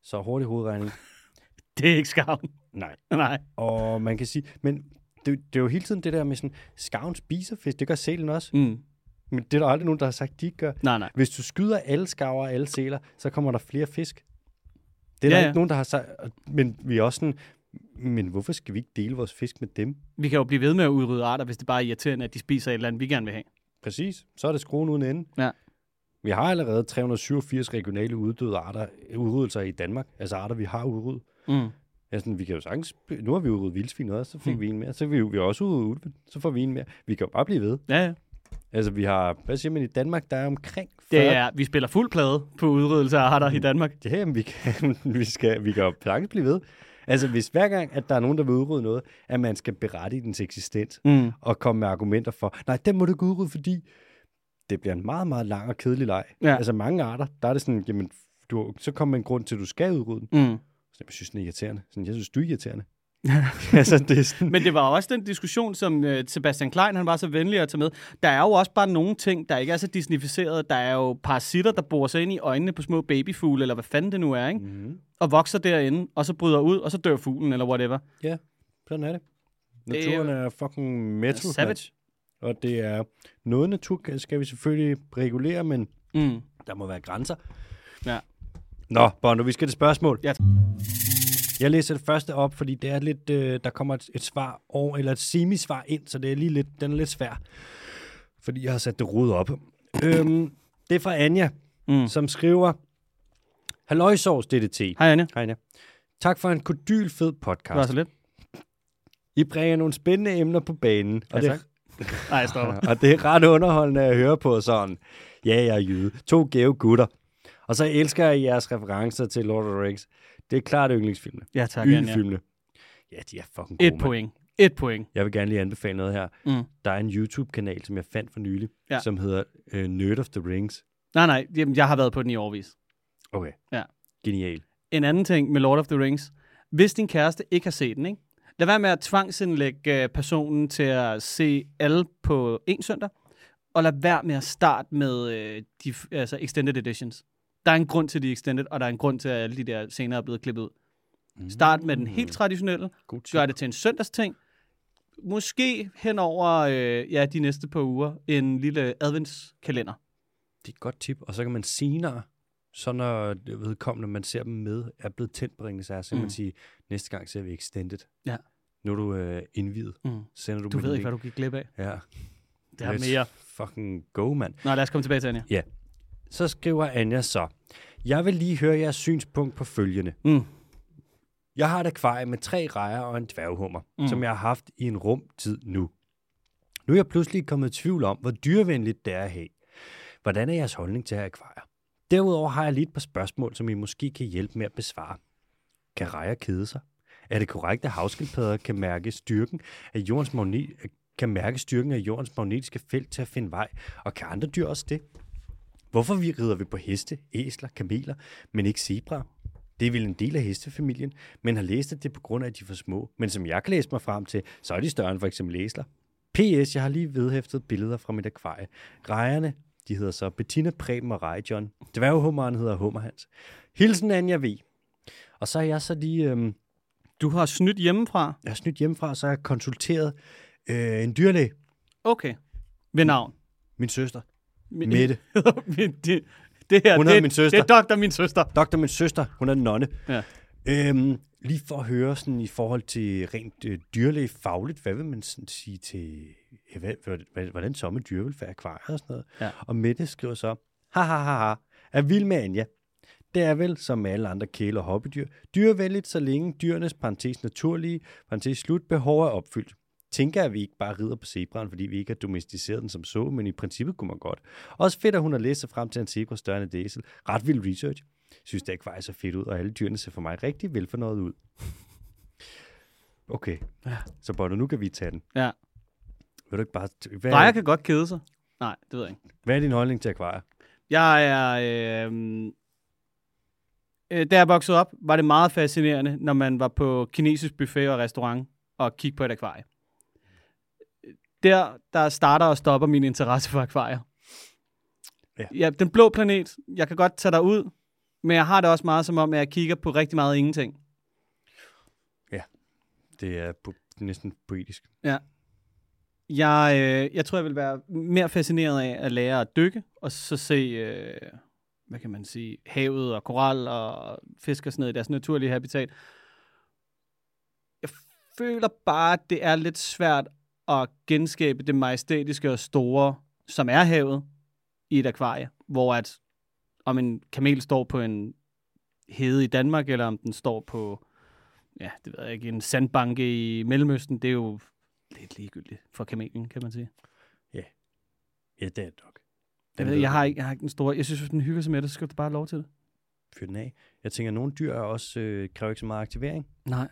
Så hurtig hovedregning. Det er ikke skavn. Nej. Nej. Og man kan sige, men det, det er jo hele tiden det der med sådan, skarven spiser fisk, det gør sælen også. Mm. Men det er der aldrig nogen, der har sagt, de ikke gør. Nej, nej. Hvis du skyder alle skarver og alle sæler, så kommer der flere fisk. Det er Ja, der ja. ikke nogen, der har sagt. Men vi er også sådan, men hvorfor skal vi ikke dele vores fisk med dem? Vi kan jo blive ved med at udrydde arter, hvis det bare er irriterende, at de spiser et eller andet, vi gerne vil have. Præcis. Så er det skruen uden ende. Ja. Vi har allerede 387 regionale uddøde arter, udryddelser i Danmark. Altså arter, vi har udryddet. Mm. Altså, vi kan jo sagtens... Nu har vi udryddet vildsvin også, så fik Hmm. vi en mere. Så vi, vi også udryddet ulven, så får vi en mere. Vi kan jo bare blive ved. Ja, ja. Altså, vi har... Hvad siger man i Danmark? Der er omkring 40... Det er, vi spiller fuld plade på udryddelse af arter i Danmark. Ja, jamen, vi kan, vi, skal, vi kan jo sagtens blive ved. Altså, hvis hver gang, at der er nogen, der vil udrydde noget, at man skal berette i dens eksistens, Mm. og komme med argumenter for, nej, den må du ikke udrydde, fordi det bliver en meget, meget lang og kedelig leg. Ja. Altså, mange arter, der er det sådan, jamen, du, så kommer en grund til, at du skal udrydde den. Mm. Så jeg synes, den er irriterende. Sådan, jeg synes, du er irriterende. altså, det er sådan, Men det var også den diskussion, som øh, Sebastian Klein han var så venlig at tage med. Der er jo også bare nogle ting, der ikke er så disnificeret. Der er jo parasitter, der borer sig ind i øjnene på små babyfugle, eller hvad fanden det nu er, ikke? mm, og vokser derinde, og så bryder ud, og så dør fuglen, eller whatever. ja, sådan er det. Det er Naturen er fucking metro. Savage. Og det er noget natur, skal vi selvfølgelig regulere, men Mm. Der må være grænser. Ja. Nå, Bondo, vi skal til spørgsmål. Ja. Jeg læser det første op, fordi det er lidt, øh, der kommer et, et svar over, eller et semisvar ind, så det er lige lidt, den er lidt svær. Fordi jeg har sat det rod op. øhm, det er fra Anja, Mm. som skriver, Halløjsovs DDT. Hej, Anja. Hej Anja. Tak for en kodylfed Det var podcast. så lidt. I bringer nogle spændende emner på banen. Ja, Og det, tak. Nej, stopper. og det er ret underholdende at høre på sådan. Ja, jeg er jyde. To gave gutter. Og så elsker jeg jeres referencer til Lord of the Rings. Det er klart yndlingsfilmene. Ja, tak. Yndlingsfilmene. Ja, de er fucking gode, Et mand. point. Et point. Jeg vil gerne lige anbefale noget her. Mm. Der er en YouTube-kanal, som jeg fandt for nylig, Ja. som hedder uh, Nerd of the Rings. Nej, nej, jamen, jeg har været på den i årvis. Okay. Ja. Genial. En anden ting med Lord of the Rings. Hvis din kæreste ikke har set den, ikke? lad være med at tvangsindlægge øh, personen til at se alle på en søndag, og lad være med at starte med øh, de altså extended editions. Der er en grund til de extended, og der er en grund til, at alle de der scener er blevet klippet ud. Start med den helt traditionelle, God gør det til en søndagsting. Måske hen over øh, ja, de næste par uger en lille adventskalender. Det er et godt tip. Og så kan man senere, så når vedkommende, man ser dem med, er blevet tændt på Ringens Herre, så kan Mm. man sige, næste gang ser vi Extended. Ja. Nu er du øh, indvidet. Mm. Sender du, Du ved ikke, hvad link. du gik glip af. Ja. Det er mere. fucking go, mand. Nå, lad os komme tilbage til Anja. Så skriver Anja så, jeg vil lige høre jeres synspunkt på følgende. Mm. Jeg har et akvarie med tre rejer og en dværghummer, Mm. som jeg har haft i en rum tid nu. Nu er jeg pludselig kommet i tvivl om, hvor dyrevenligt det er at have. Hvordan er jeres holdning til at have akvarier? Derudover har jeg lige et par spørgsmål, som I måske kan hjælpe med at besvare. Kan rejer kede sig? Er det korrekt, at havskildpadder kan mærke styrken af jordens magnet, kan mærke styrken af jordens magnetiske felt til at finde vej? Og kan andre dyr også det? Hvorfor vi rider vi på heste, æsler, kameler, men ikke zebra? Det er vel en del af hestefamilien, men har læst, at det er på grund af, at de er for små. Men som jeg kan læse mig frem til, så er de større end for eksempel æsler. P.S. Jeg har lige vedhæftet billeder fra mit akvarie. Rejerne, de hedder så Bettina, Preben og Rej John. Dværghummeren hedder Hummerhans. Hilsen Anja V. Og så er jeg så lige, øhm, Du har snydt hjemmefra. jeg har snydt hjemmefra, så har jeg konsulteret øh, en dyrlæge, Okay. Ved navn. min søster, Min- Mette. Min- det, det her, Hun det, hedder min søster. Det er doktor, min søster. Doktor, min søster, hun er nonne. Ja. Øhm, lige for at høre sådan i forhold til rent øh, dyrlægefagligt, hvad vil man sådan sige til, hvad, hvad, hvordan så med dyrevelfærd, akvarier og sådan noget? Ja. Og Mette skriver så, ha ha ha ha, er vild med Anja. Det er vel, som med alle andre kæle- og hobbydyr, dyrevældigt, så længe dyrenes parentes naturlige, parentes slut, behov er opfyldt. Tænker, at vi ikke bare rider på zebraen, fordi vi ikke har domesticeret den som så, men i princippet kunne man godt. Også fedt, at hun har læst sig frem til en zebra større end en æsel. Ret vild research. Synes det ikke var så fedt ud, og alle dyrene ser for mig rigtig velfornøjet ud. Okay, Ja. så Bono, nu kan vi tage den. Ja. Vil du ikke bare... Hvad, Drejer kan godt kede sig. Nej, det ved jeg ikke. Hvad er din holdning til akvarier? Jeg er... Øh, øh, da jeg voksede op, var det meget fascinerende, når man var på kinesisk buffet og restaurant og kiggede på et akvarie. Der, der starter og stopper min interesse for akvarier. Ja. ja. Den blå planet, jeg kan godt tage dig ud, men jeg har det også meget som om, at jeg kigger på rigtig meget ingenting. Det er po- næsten poetisk. Jeg, øh, jeg tror, jeg vil være mere fascineret af at lære at dykke, og så se, øh, hvad kan man sige, havet og koral og fisk og sådan noget i deres naturlige habitat. Jeg føler bare, at det er lidt svært at genskabe det majestætiske og store, som er havet, i et akvarie, hvor at om en kamel står på en hede i Danmark, eller om den står på, ja, det ved jeg ikke, en sandbanke i Mellemøsten, det er jo lidt ligegyldigt for kamelen, kan man sige. Ja, det er det nok. Jeg, ved, jeg, har ikke, jeg har ikke den store... Jeg synes, hvis den hygger sig med det, så skal du bare have lov til det. Fyr den af. Jeg tænker, at nogle dyr er også, øh, kræver ikke så meget aktivering. Nej.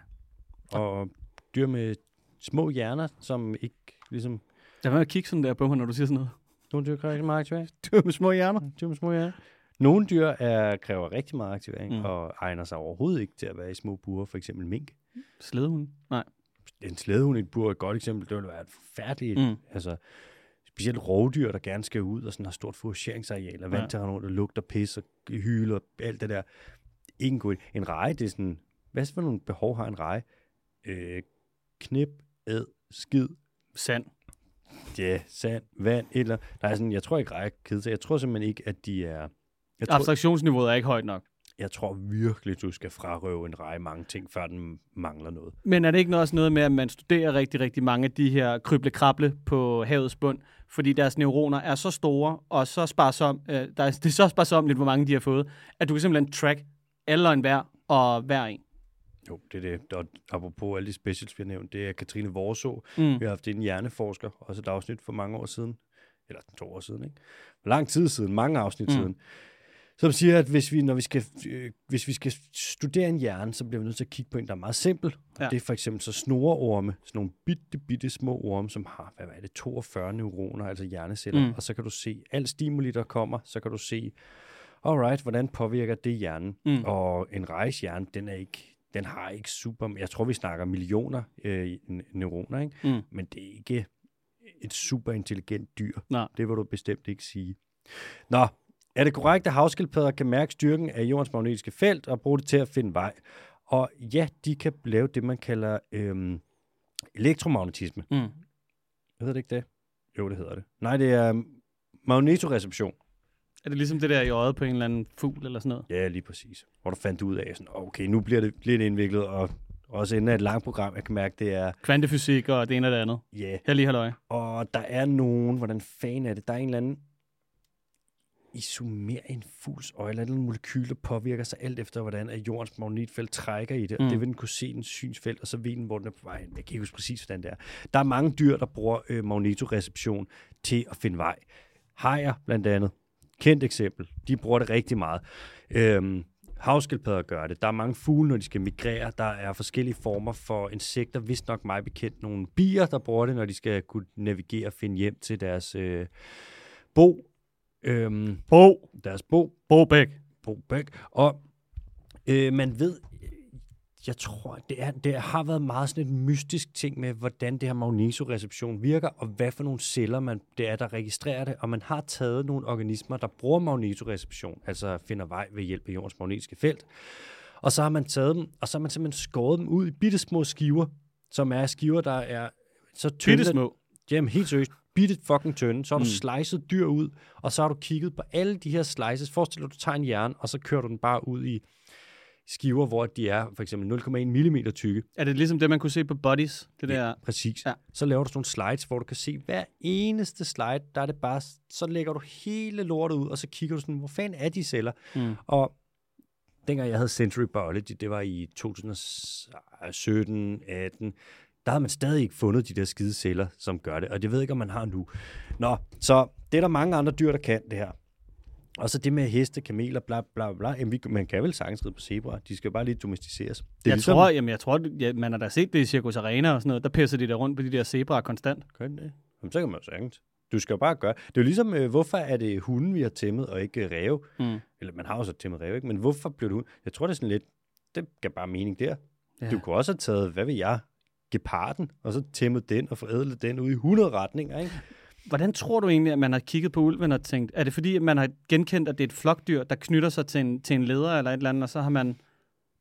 Og dyr med små hjerner, som ikke ligesom... Jeg vil kigge sådan der på mig, når du siger sådan noget. Nogle dyr kræver ikke meget aktivering. Du med små hjerner. Dyr med små hjerner. Nogle dyr er, kræver rigtig meget aktivering, Mm. og egner sig overhovedet ikke til at være i små burer. For eksempel mink. Slædehund. Nej. En slædehund i et bur er et godt eksempel. Det ville være et forfærdeligt... Mm. Altså, specielt rovdyr, der gerne skal ud og sådan har stort fourageringsareal, og Ja. at rundt og lugter pis og hyler og alt det der. Ikke en god. En reje, det er sådan... Hvad for nogle behov har en reje? Øh, knip, æd, skid, Sand. ja, sand, vand, et eller er sådan, jeg tror ikke reje kede sig. Jeg tror simpelthen ikke, at de er... Jeg tror, Abstraktionsniveauet er ikke højt nok. jeg tror virkelig, du skal frarøve en reje mange ting, før den mangler noget. Men er det ikke også noget med, at man studerer rigtig, rigtig mange af de her kryble-krable på havets bund, fordi deres neuroner er så store, og så sparsom, øh, der er, det er så sparsomligt, hvor mange de har fået, at du kan simpelthen track alle og enhver og hver en. Jo, det er det. Og apropos alle de specials, vi har nævnt, det er Katrine Vorså. Mm. Vi har haft en hjerneforsker, også et afsnit for mange år siden. Eller to år siden, ikke? For lang tid siden, mange afsnit Mm. siden. Som siger, at hvis vi, når vi skal, øh, hvis vi skal studere en hjerne, så bliver vi nødt til at kigge på en, der er meget simpel. Ja. Ja. Det er for eksempel så snoreorme, sådan nogle bitte, bitte små orme, som har, hvad er det, 42 neuroner, altså hjerneceller. Mm. Mm. Og så kan du se, al stimuli, der kommer, så kan du se, alright, hvordan påvirker det hjernen? Mm. Og en rejshjerne, den er ikke, den har ikke super, jeg tror, vi snakker millioner øh, neuroner, ikke? Mm. men det er ikke et super intelligent dyr. Nej. Det vil du bestemt ikke sige. Nå, er det korrekt, at havskildpadder kan mærke styrken af jordens magnetiske felt og bruge det til at finde vej? Og ja, de kan lave det, man kalder øhm, elektromagnetisme. Mm. Hedder det ikke det? Jo, det hedder det. Nej, det er magnetoreception. Er det ligesom det der i øjet på en eller anden fugl eller sådan noget? Ja, lige præcis. Hvor du fandt ud af, sådan, okay, nu bliver det lidt indviklet, og også inden af et langt program, jeg kan mærke, det er, Kvantefysik og det ene og det andet. ja, yeah. Her lige halløj. Og der er nogen, hvordan fanden er det? Der er en eller anden isomer en fugls øje, eller andet molekyl, der påvirker sig alt efter, hvordan at jordens magnetfelt trækker i det. Mm. Mm. Og det vil den kunne se i en synsfelt, og så ved den, hvor den er på vej hen. Jeg kan ikke huske præcis, hvordan det er. Der er mange dyr, der bruger øh, magnetoreception til at finde vej. Hajer blandt andet. Kendt eksempel. De bruger det rigtig meget. Øhm, Havskildpadder gør det. Der er mange fugle, når de skal migrere. Der er forskellige former for insekter. Vist nok mig bekendt nogle bier, der bruger det, når de skal kunne navigere og finde hjem til deres øh, bo. Øhm, Bo. deres bo. Bobæk. Bo bæk. Og øh, man ved, jeg tror, det, er, det har været meget sådan et mystisk ting med, hvordan det her magnetoreception virker, og hvad for nogle celler man, det er, der registrerer det. Og man har taget nogle organismer, der bruger magnetoreception, altså finder vej ved hjælp af jordens magnetiske felt. Og så har man taget dem, og så har man simpelthen skåret dem ud i bitte små skiver, som er skiver, der er så tynde. Bitte små. Jamen helt seriøst, bitte fucking tynde. Så har du Mm. mm. slicet dyr ud, og så har du kigget på alle de her slices. Forestil dig, at du tager en jern, og så kører du den bare ud i skiver, hvor de er for eksempel 0,1 mm tykke. Er det ligesom det, man kunne se på Bodies? Det der... Ja, præcis. Ja. Ja. Så laver du sådan nogle slides, hvor du kan se hver eneste slide, der er det bare, så lægger du hele lortet ud, og så kigger du sådan, hvor fanden er de celler? Mm. Og dengang jeg havde Century Biology, det var i 2017, 18, der havde man stadig ikke fundet de der skide celler, som gør det. Og det ved jeg ikke, om man har nu. Nå, så det er der mange andre dyr, der kan det her. Og så det med heste, kameler, bla bla bla. Jamen, vi, man kan vel sagtens ride på zebra. De skal bare lige domesticeres. Det Jeg ligesom, tror, jamen, jeg tror, ja, man har da set det i Circus Arena og sådan noget. Der pisser de der rundt på de der zebraer konstant. Kan det? Jamen, så kan man jo sagtens. Du skal jo bare gøre. Det er jo ligesom, øh, hvorfor er det hunden, vi har tæmmet, og ikke øh, ræve? Mm. Eller man har jo så tæmmet ræve, ikke? Men hvorfor blev det hund? Jeg tror, det er sådan lidt, det gav bare mening der. Ja. Du kunne også have taget, hvad ved jeg, geparden, og så tæmmet den og forædlet den ud i 100 retninger, ikke? Hvordan tror du egentlig, at man har kigget på ulven og tænkt, er det fordi, at man har genkendt, at det er et flokdyr, der knytter sig til en, til en leder eller et eller andet, og så har man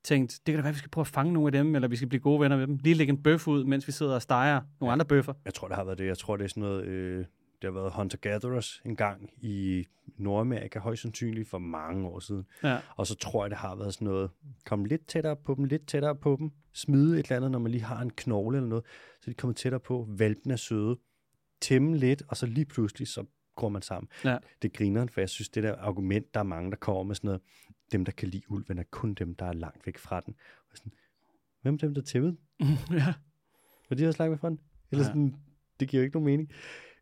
tænkt, det kan da være, at vi skal prøve at fange nogle af dem, eller vi skal blive gode venner med dem. Lige lægge en bøf ud, mens vi sidder og steger nogle andre bøffer. Jeg tror, det har været det. Jeg tror, det er sådan noget... Øh, det har været hunter-gatherers en gang i Nordamerika, højst sandsynligt for mange år siden. Ja. Og så tror jeg, det har været sådan noget, kom lidt tættere på dem, lidt tættere på dem, smide et eller andet, når man lige har en knogle eller noget, så de kommer tættere på, valpen er søde, tæmme lidt, og så lige pludselig, så går man sammen. Ja. Det griner for jeg synes, det der argument, der er mange, der kommer med sådan noget, dem, der kan lide ulven, er kun dem, der er langt væk fra den. Og sådan, Hvem er dem, der tæmmede ja. Var de også langt væk fra den? Eller Ja. sådan, det giver jo ikke nogen mening.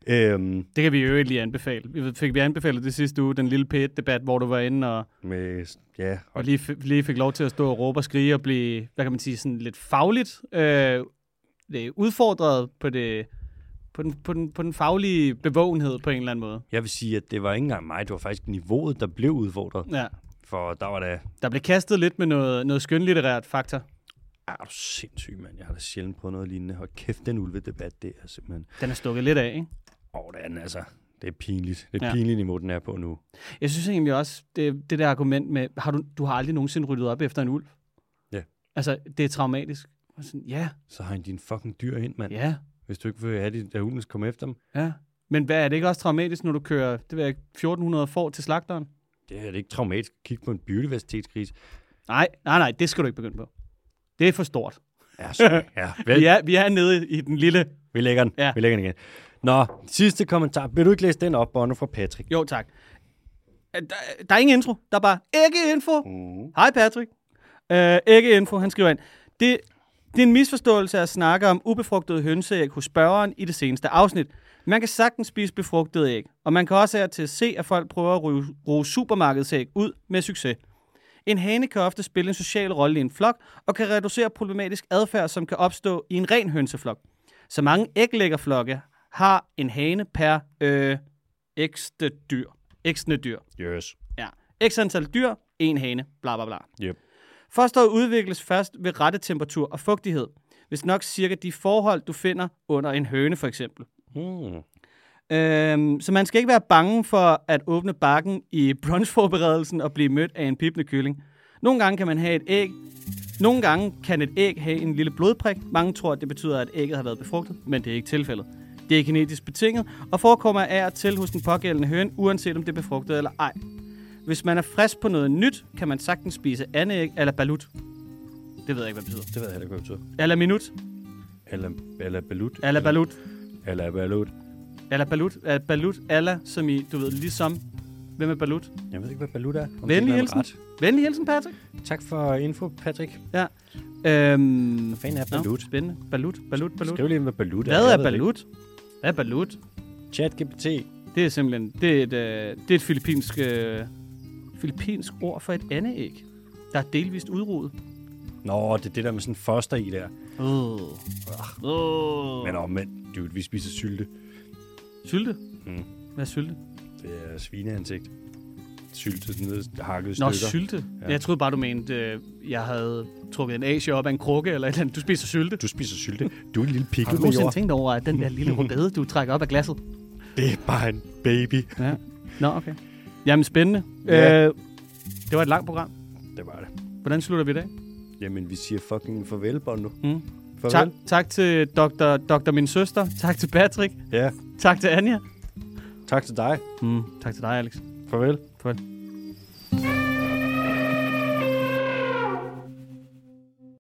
Øhm, Det kan vi jo ikke lige anbefale. Vi fik vi anbefalet det sidste uge, den lille P1-debat, hvor du var inde og, med, ja, og lige, lige fik lov til at stå og råbe og skrige og blive, hvad kan man sige, sådan lidt fagligt øh, udfordret på, det, på, den, på, den, på den faglige bevågenhed på en eller anden måde. Jeg vil sige, at det var ikke engang mig, det var faktisk niveauet, der blev udfordret. Ja. For der var da, Der blev kastet lidt med noget, noget skønlitterært faktor. er du sindssyg, mand. Jeg har da sjældent prøvet noget lignende. Hold kæft, den ulvedebat, det er simpelthen... Den er stukket lidt af, ikke? Åh, det er den altså. Det er pinligt. Det er Ja. pinligt niveau, den er på nu. Jeg synes egentlig også, det, det der argument med, har du, du har aldrig nogensinde ryddet op efter en ulv. Ja. Altså, det er traumatisk. Sådan, ja, Så har han din fucking dyr ind, mand. ja, Hvis du ikke vil have, at ulven skal komme efter dem. ja. Men hvad, er det ikke også traumatisk, når du kører det ved jeg, ikke, 1400 får til slagteren? Det er det ikke traumatisk at kigge på en biodiversitetskrise. Nej, nej, nej, det skal du ikke begynde på. Det er for stort. Ja, sorry. ja, vel, Vi er, vi er nede i den lille... vi lægger den. Ja. Vi lægger den igen. Nå, sidste kommentar. Vil du ikke læse den op, Bono, fra Patrick? Jo, tak. Øh, Der, der er ingen intro. Der er bare ikke info. Mm. Hej Patrick. Uh, ikke info, han skriver ind. Det, det er en misforståelse at snakke om ubefrugtede hønseæg hos spørgeren i det seneste afsnit. Man kan sagtens spise befrugtede æg, og man kan også og til se, at folk prøver at ryge, bruge supermarkedsæg ud med succes. En hane kan ofte spille en social rolle i en flok, og kan reducere problematisk adfærd, som kan opstå i en ren hønseflok. Så mange æglæggerflokke har en hane per øh, ekste dyr. Eksende dyr. Yes. Ja. X antal dyr, en hane, bla bla bla. Yep. Fosteret udvikles først ved rette temperatur og fugtighed. Hvis nok cirka de forhold, du finder under en høne for eksempel. Mm. Øhm, så man skal ikke være bange for at åbne bakken i brunchforberedelsen og blive mødt af en pipende kylling. Nogle gange kan man have et æg. Nogle gange kan et æg have en lille blodprik. Mange tror, at det betyder, at ægget har været befrugtet, men det er ikke tilfældet. Det er genetisk betinget og forekommer af og til hos den pågældende høne, uanset om det er befrugtet eller ej. Hvis man er frisk på noget nyt, kan man sagtens spise anæg eller balut. Det ved jeg ikke, hvad det betyder. Det ved jeg heller ikke, hvad det betyder. Eller minut. Eller, eller balut. Eller balut. Eller balut. Eller balut. Eller balut. Eller som i, du ved, ligesom. Hvem er balut? Jeg ved ikke, hvad balut er. Om Venlig hilsen. ret. Venlig hilsen, Patrick. Tak for info, Patrick. Ja. Øhm, Hvad fanden er balut? spændende. Balut, balut, balut. Skriv lige, hvad balut er. Hvad er balut? Hvad er balut? ChatGPT. Det er simpelthen det er et, øh, det er et filippinsk, øh, filippinsk ord for et andeæg, der er delvist udryddet. Nå, det er det der med sådan foster i der. Uh. Uh. Men omvendt, dude, vi spiser sylte. Sylte? Mm. Hvad er sylte? Det er svineansigt. Sylte, sådan noget hakket Nå, stykker. sylte. Ja. Jeg troede bare, du mente, øh, jeg havde trukket en asie op af en krukke eller et eller andet. Du spiser sylte. Du spiser sylte. Du er en lille Har pikkel du med nogensinde tænkt over, at den der lille rødbede, du trækker op af glasset? Det er bare en baby. Ja. Nå, okay. Jamen, spændende. Ja. Øh, det var et langt program. Det var det. Hvordan slutter vi i dag? Jamen, vi siger fucking farvel, Bondo. Mm. Farvel. Tak, tak til Dr. Dr. Min Søster. Tak til Patrick. Ja, Tak til Anja. tak til dig. Mm. Tak til dig, Alex. Farvel. Farvel.